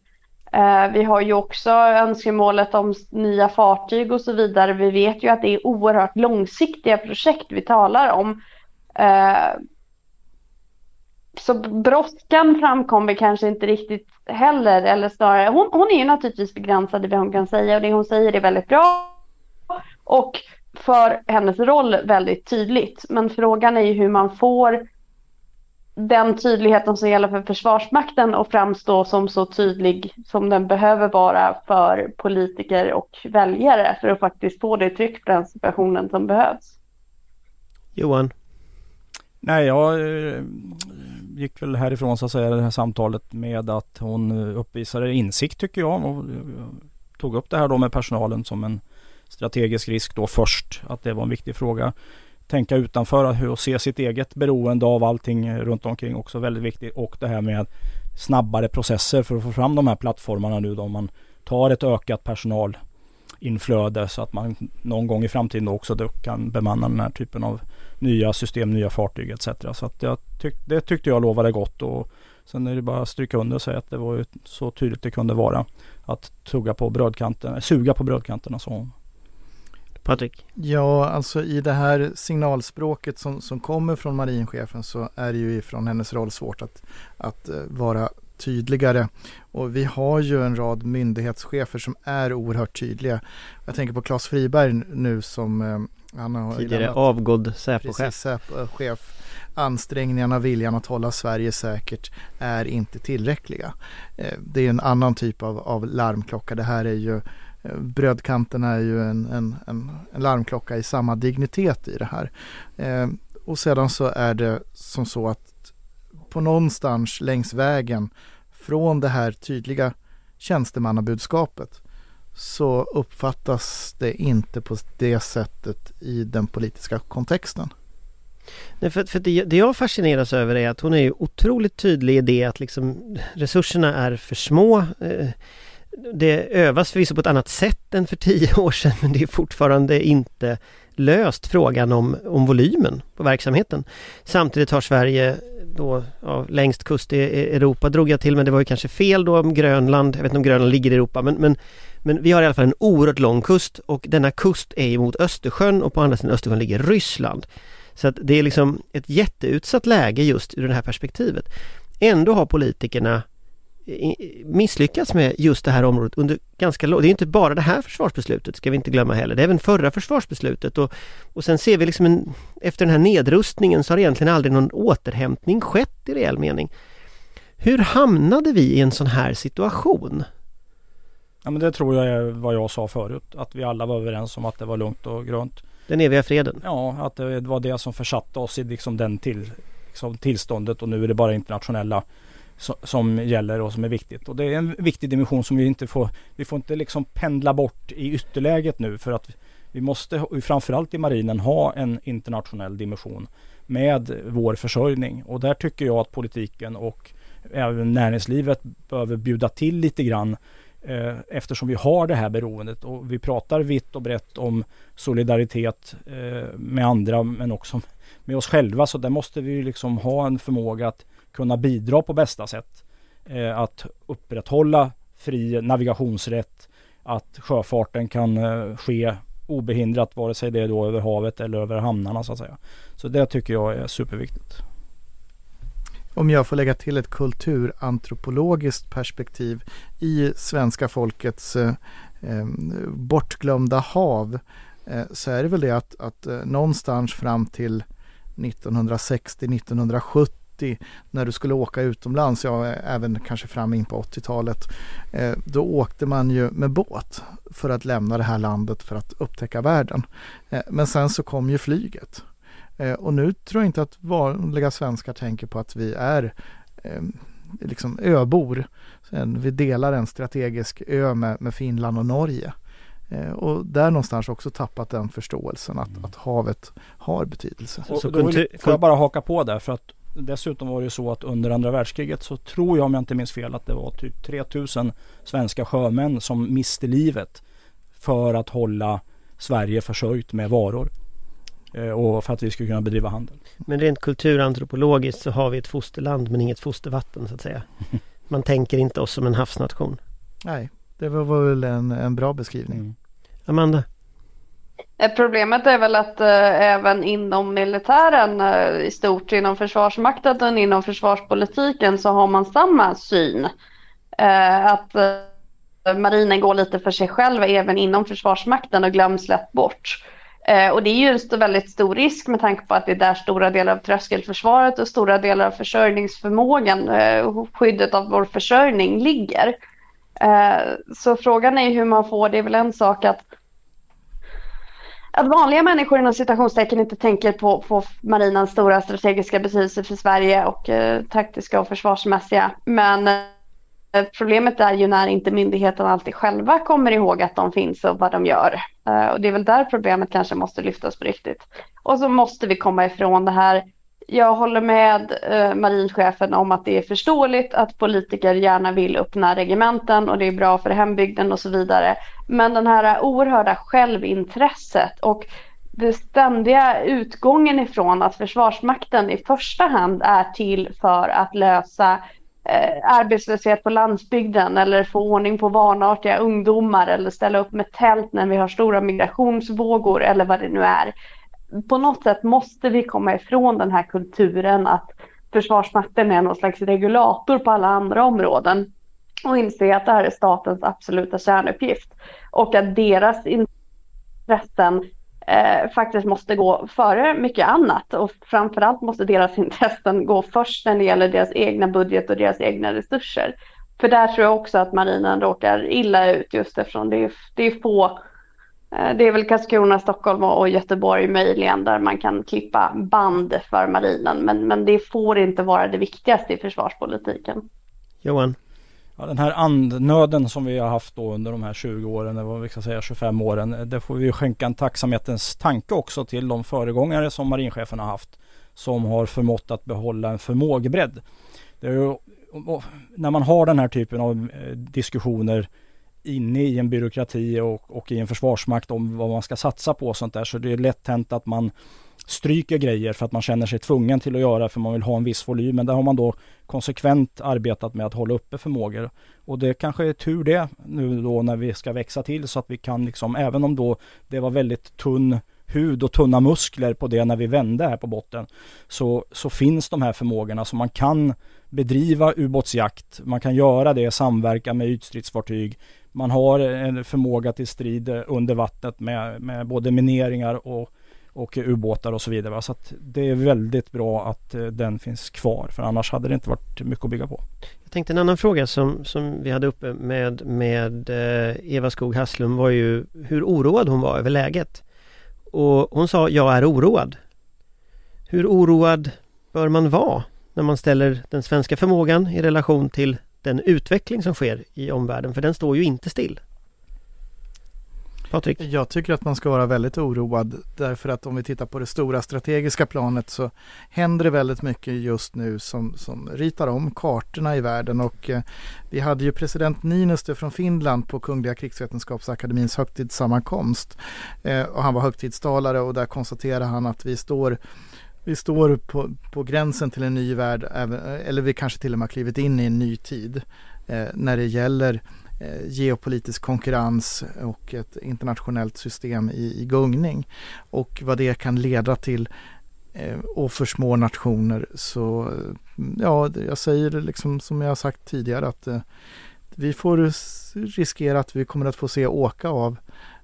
Eh, vi har ju också önskemålet om nya fartyg och så vidare. Vi vet ju att det är oerhört långsiktiga projekt vi talar om. Eh, så brådskan framkommer kanske inte riktigt heller, eller snarare, hon, hon är ju naturligtvis begränsad i vad hon kan säga och det hon säger är väldigt bra. Och för hennes roll väldigt tydligt. Men frågan är ju hur man får den tydligheten som gäller för Försvarsmakten att framstå som så tydlig som den behöver vara för politiker och väljare för att faktiskt få det tryck på den situationen som behövs. Johan? Nej, jag eh, gick väl härifrån så att säga det här samtalet med att hon eh, uppvisade insikt tycker jag och eh, tog upp det här då med personalen som en strategisk risk då först. Att det var en viktig fråga. Tänka utanför och se sitt eget beroende av allting eh, runt omkring också väldigt viktigt. Och det här med snabbare processer för att få fram de här plattformarna nu då man tar ett ökat personalinflöde så att man någon gång i framtiden också kan bemanna den här typen av nya system, nya fartyg etc. Så att jag tyck, det tyckte jag lovade gott och sen är det bara att stryka under och säga att det var ju så tydligt det kunde vara att tugga på brödkanten, eh, suga på brödkanterna sa hon. Patrik? Ja, alltså i det här signalspråket som, som kommer från marinchefen så är det ju ifrån hennes roll svårt att, att uh, vara tydligare. Och vi har ju en rad myndighetschefer som är oerhört tydliga. Jag tänker på Claes Friberg nu som uh, han har Tidigare avgådd Säpochef. Säpochef. Ansträngningarna, viljan att hålla Sverige säkert är inte tillräckliga. Eh, det är en annan typ av, av larmklocka. Det här är ju eh, Brödkanten är ju en, en, en, en larmklocka i samma dignitet i det här. Eh, och sedan så är det som så att på någonstans längs vägen från det här tydliga tjänstemannabudskapet så uppfattas det inte på det sättet i den politiska kontexten. Nej, för, för det, det jag fascineras över är att hon är ju otroligt tydlig i det att liksom resurserna är för små. Eh, det övas förvisso på ett annat sätt än för tio år sedan men det är fortfarande inte löst frågan om, om volymen på verksamheten. Samtidigt har Sverige då ja, längst kust i Europa drog jag till men det var ju kanske fel då om Grönland, jag vet inte om Grönland ligger i Europa men, men men vi har i alla fall en oerhört lång kust och denna kust är mot Östersjön och på andra sidan Östersjön ligger Ryssland. Så att det är liksom ett jätteutsatt läge just ur det här perspektivet. Ändå har politikerna misslyckats med just det här området under ganska lång Det är inte bara det här försvarsbeslutet ska vi inte glömma heller. Det är även förra försvarsbeslutet och, och sen ser vi liksom en, efter den här nedrustningen så har egentligen aldrig någon återhämtning skett i reell mening. Hur hamnade vi i en sån här situation? Ja men det tror jag är vad jag sa förut. Att vi alla var överens om att det var lugnt och grönt. Den eviga freden? Ja, att det var det som försatte oss i liksom den till, liksom tillståndet och nu är det bara internationella som gäller och som är viktigt. Och det är en viktig dimension som vi inte får, vi får inte liksom pendla bort i ytterläget nu för att vi måste framförallt i marinen ha en internationell dimension med vår försörjning. Och där tycker jag att politiken och även näringslivet behöver bjuda till lite grann eh, eftersom vi har det här beroendet och vi pratar vitt och brett om solidaritet eh, med andra men också med oss själva. Så där måste vi liksom ha en förmåga att kunna bidra på bästa sätt. Eh, att upprätthålla fri navigationsrätt, att sjöfarten kan eh, ske obehindrat vare sig det är då över havet eller över hamnarna så att säga. Så det tycker jag är superviktigt. Om jag får lägga till ett kulturantropologiskt perspektiv i svenska folkets eh, eh bortglömda hav eh, så är det väl det att, att eh, någonstans fram till 1960-1970 80 när du skulle åka utomlands, ja även kanske fram in på 80-talet, eh, då åkte man ju med båt för att lämna det här landet för att upptäcka världen. Eh, men sen så kom ju flyget. Eh, och nu tror jag inte att vanliga svenskar tänker på att vi är liksom öbor. Vi delar en strategisk ö med, med Finland och Norge. och där någonstans också tappat den förståelsen att, att havet har betydelse. Och, så får jag bara haka på där för att Dessutom var det så att under andra världskriget så tror jag om jag inte minns fel att det var typ 3000 svenska sjömän som miste livet för att hålla Sverige försörjt med varor eh, och för att vi skulle kunna bedriva handel. Men rent kulturantropologiskt så har vi ett fosterland men inget fostervatten så att säga. Man tänker inte oss som en havsnation. Nej, det var väl en, en bra beskrivning. Mm. Amanda? Eh, problemet är väl att eh, även inom militären eh, i stort, inom försvarsmakten och inom försvarspolitiken så har man samma syn. Eh, att eh, marinen går lite för sig själv även inom försvarsmakten och glöms lätt bort. Eh, och det är ju en väldigt stor risk med tanke på att det är där stora delar av tröskelförsvaret och stora delar av försörjningsförmågan, skyddet av vår försörjning ligger. så frågan är hur man får, det är väl en sak att att vanliga människor inom citationstecken inte tänker på, på marinens stora strategiska betydelse för Sverige och eh, taktiska och försvarsmässiga. Men eh, problemet är ju när inte myndigheten alltid själva kommer ihåg att de finns och vad de gör. Eh, och det är väl där problemet kanske måste lyftas på riktigt. Och så måste vi komma ifrån det här jag håller med eh, marinchefen om att det är förståeligt att politiker gärna vill öppna regementen och det är bra för hembygden och så vidare. Men den här oerhörda självintresset och den ständiga utgången ifrån att Försvarsmakten i första hand är till för att lösa eh, arbetslöshet på landsbygden eller få ordning på vanartiga ungdomar eller ställa upp med tält när vi har stora migrationsvågor eller vad det nu är på något sätt måste vi komma ifrån den här kulturen att Försvarsmakten är någon slags regulator på alla andra områden och inse att det här är statens absoluta kärnuppgift och att deras intressen eh, faktiskt måste gå före mycket annat och framförallt måste deras intressen gå först när det gäller deras egna budget och deras egna resurser. För där tror jag också att marinen råkar illa ut just eftersom det är, det är få det är väl Karlskrona, Stockholm och Göteborg möjligen där man kan klippa band för marinen. Men, men det får inte vara det viktigaste i försvarspolitiken. Johan? Ja, den här andnöden som vi har haft då under de här 20 åren, eller vad vi ska säga 25 åren. Det får vi skänka en tacksamhetens tanke också till de föregångare som marinchefen har haft. Som har förmått att behålla en förmågebredd. Det är ju, när man har den här typen av eh, diskussioner inne i en byråkrati och, och, i en försvarsmakt om vad man ska satsa på och sånt där. Så det är lätt hänt att man stryker grejer för att man känner sig tvungen till att göra för man vill ha en viss volym. Men där har man då konsekvent arbetat med att hålla uppe förmågor. Och det kanske är tur det nu då när vi ska växa till så att vi kan liksom, även om då det var väldigt tunn hud och tunna muskler på det när vi vände här på botten. Så, så finns de här förmågorna så man kan bedriva ubåtsjakt. Man kan göra det i samverkan med ytstridsfartyg. Man har en förmåga till strid under vattnet med, med både mineringar och, och ubåtar och så vidare. Så det är väldigt bra att eh, den finns kvar för annars hade det inte varit mycket att bygga på. Jag tänkte en annan fråga som, som vi hade uppe med, med eh, Eva Skog Hasslum var ju hur oroad hon var över läget. Och hon sa jag är oroad. Hur oroad bör man vara när man ställer den svenska förmågan i relation till den utveckling som sker i omvärlden? För den står ju inte still. Patrik? Jag tycker att man ska vara väldigt oroad därför att om vi tittar på det stora strategiska planet så händer det väldigt mycket just nu som, som ritar om kartorna i världen och eh, vi hade ju president Niinistö från Finland på Kungliga krigsvetenskapsakademins högtidssammankomst eh, och han var högtidstalare och där konstaterade han att vi står vi står på, på gränsen till en ny värld, eller vi kanske till och med har klivit in i en ny tid eh, när det gäller eh, geopolitisk konkurrens och ett internationellt system i, i gungning. Och vad det kan leda till eh, och för små nationer så, eh, ja, jag säger liksom som jag sagt tidigare att eh, vi får riskera att vi kommer att få se åka av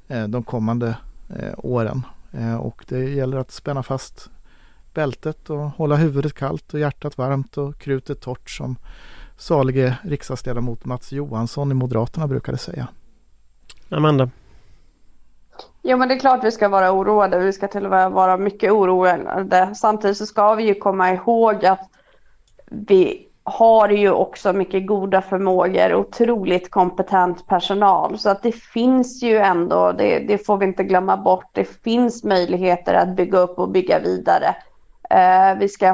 eh, de kommande eh, åren. Eh, och det gäller att spänna fast bältet och hålla huvudet kallt och hjärtat varmt och krutet torrt som salige riksdagsledamot Mats Johansson i Moderaterna brukade säga. Amanda? Jo men det är klart vi ska vara oroade, vi ska till och med vara mycket oroade. Samtidigt så ska vi ju komma ihåg att vi har ju också mycket goda förmågor, otroligt kompetent personal. Så att det finns ju ändå, det, det får vi inte glömma bort, det finns möjligheter att bygga upp och bygga vidare. Eh, vi ska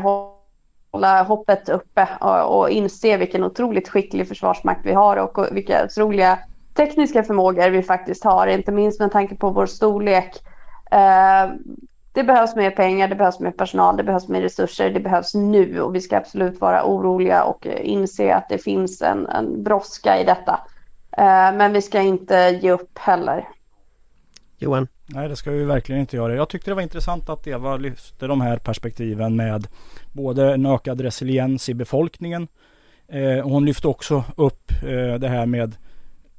hålla hoppet uppe och, och inse vilken otroligt skicklig försvarsmakt vi har och vilka otroliga tekniska förmågor vi faktiskt har, inte minst med tanke på vår storlek. Eh, det behövs mer pengar, det behövs mer personal, det behövs mer resurser, det behövs nu och vi ska absolut vara oroliga och inse att det finns en, en brådska i detta. Eh, men vi ska inte ge upp heller. Johan? Nej det ska vi verkligen inte göra. Jag tyckte det var intressant att Eva lyfte de här perspektiven med både en ökad resiliens i befolkningen. Eh, hon lyfte också upp eh, det här med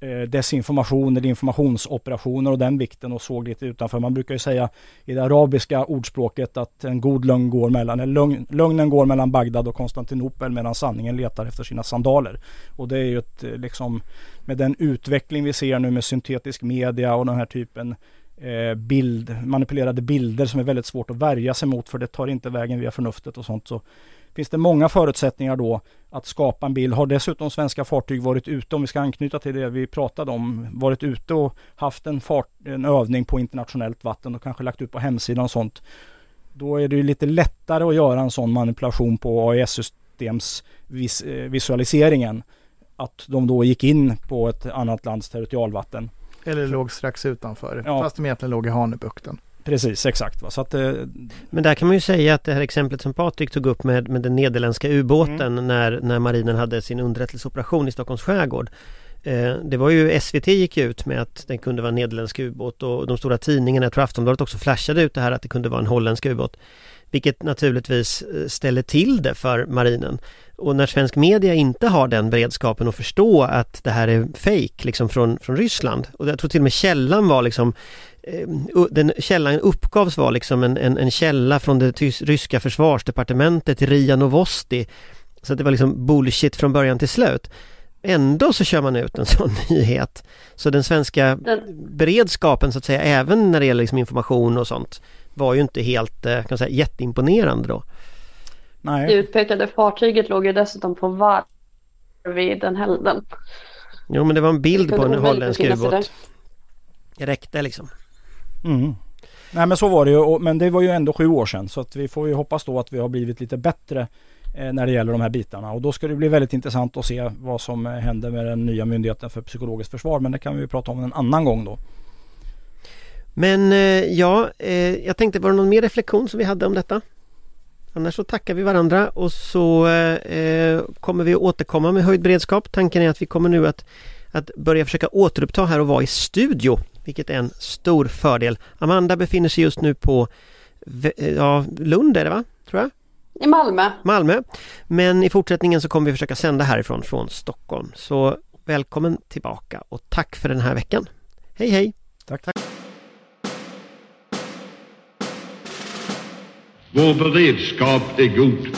Eh, desinformation eller informationsoperationer och den vikten och såg lite utanför. Man brukar ju säga i det arabiska ordspråket att en god lögn går mellan, eller lögn, lögnen går mellan Bagdad och Konstantinopel medan sanningen letar efter sina sandaler. Och det är ju ett eh, liksom med den utveckling vi ser nu med syntetisk media och den här typen Eh, bild, manipulerade bilder som är väldigt svårt att värja sig mot för det tar inte vägen via förnuftet och sånt. Så finns det många förutsättningar då att skapa en bild. Har dessutom svenska fartyg varit ute, om vi ska anknyta till det vi pratade om, varit ute och haft en, fart, en övning på internationellt vatten och kanske lagt ut på hemsidan och sånt. Då är det ju lite lättare att göra en sån manipulation på AES-systems vis, eh, visualiseringen. Att de då gick in på ett annat lands territorialvatten eller låg strax utanför, ja. fast de egentligen låg i Hanöbukten. Precis, exakt. Va? Så att, eh... Men där kan man ju säga att det här exemplet som Patrik tog upp med, med den nederländska ubåten mm. när, när marinen hade sin underrättelseoperation i Stockholms skärgård. Eh, det var ju SVT gick ut med att den kunde vara en nederländsk ubåt och de stora tidningarna, jag tror Aftonbladet också flashade ut det här att det kunde vara en holländsk ubåt. Vilket naturligtvis eh, ställer till det för marinen. Och när svensk media inte har den beredskapen att förstå att det här är fake liksom från, från Ryssland. Och jag tror till och med källan var liksom den källan uppgavs vara liksom en, en, en källa från det tys, ryska försvarsdepartementet, Ria Novosti. Så det var liksom bullshit från början till slut. Ändå så kör man ut en sån nyhet. Så den svenska beredskapen så att säga, även när det gäller liksom information och sånt, var ju inte helt eh, kan man säga, jätteimponerande då. Nej. Det utpekade fartyget låg ju dessutom på varv vid den helden. Jo men det var en bild på en holländsk ubåt. Det räckte liksom. Mm. Nej men så var det ju, men det var ju ändå sju år sedan så att vi får ju hoppas då att vi har blivit lite bättre eh, när det gäller de här bitarna och då ska det bli väldigt intressant att se vad som eh, händer med den nya myndigheten för psykologiskt försvar men det kan vi prata om en annan gång då. Men eh, ja, jag tänkte var det någon mer reflektion som vi hade om detta? Annars så tackar vi varandra och så kommer vi återkomma med höjd beredskap. Tanken är att vi kommer nu att, att börja försöka återuppta här och vara i studio, vilket är en stor fördel. Amanda befinner sig just nu på ja, Lund är det va? Tror jag? I Malmö. Malmö. Men i fortsättningen så kommer vi försöka sända härifrån från Stockholm. Så välkommen tillbaka och tack för den här veckan. Hej hej! Tack, tack. Vår beredskap är god.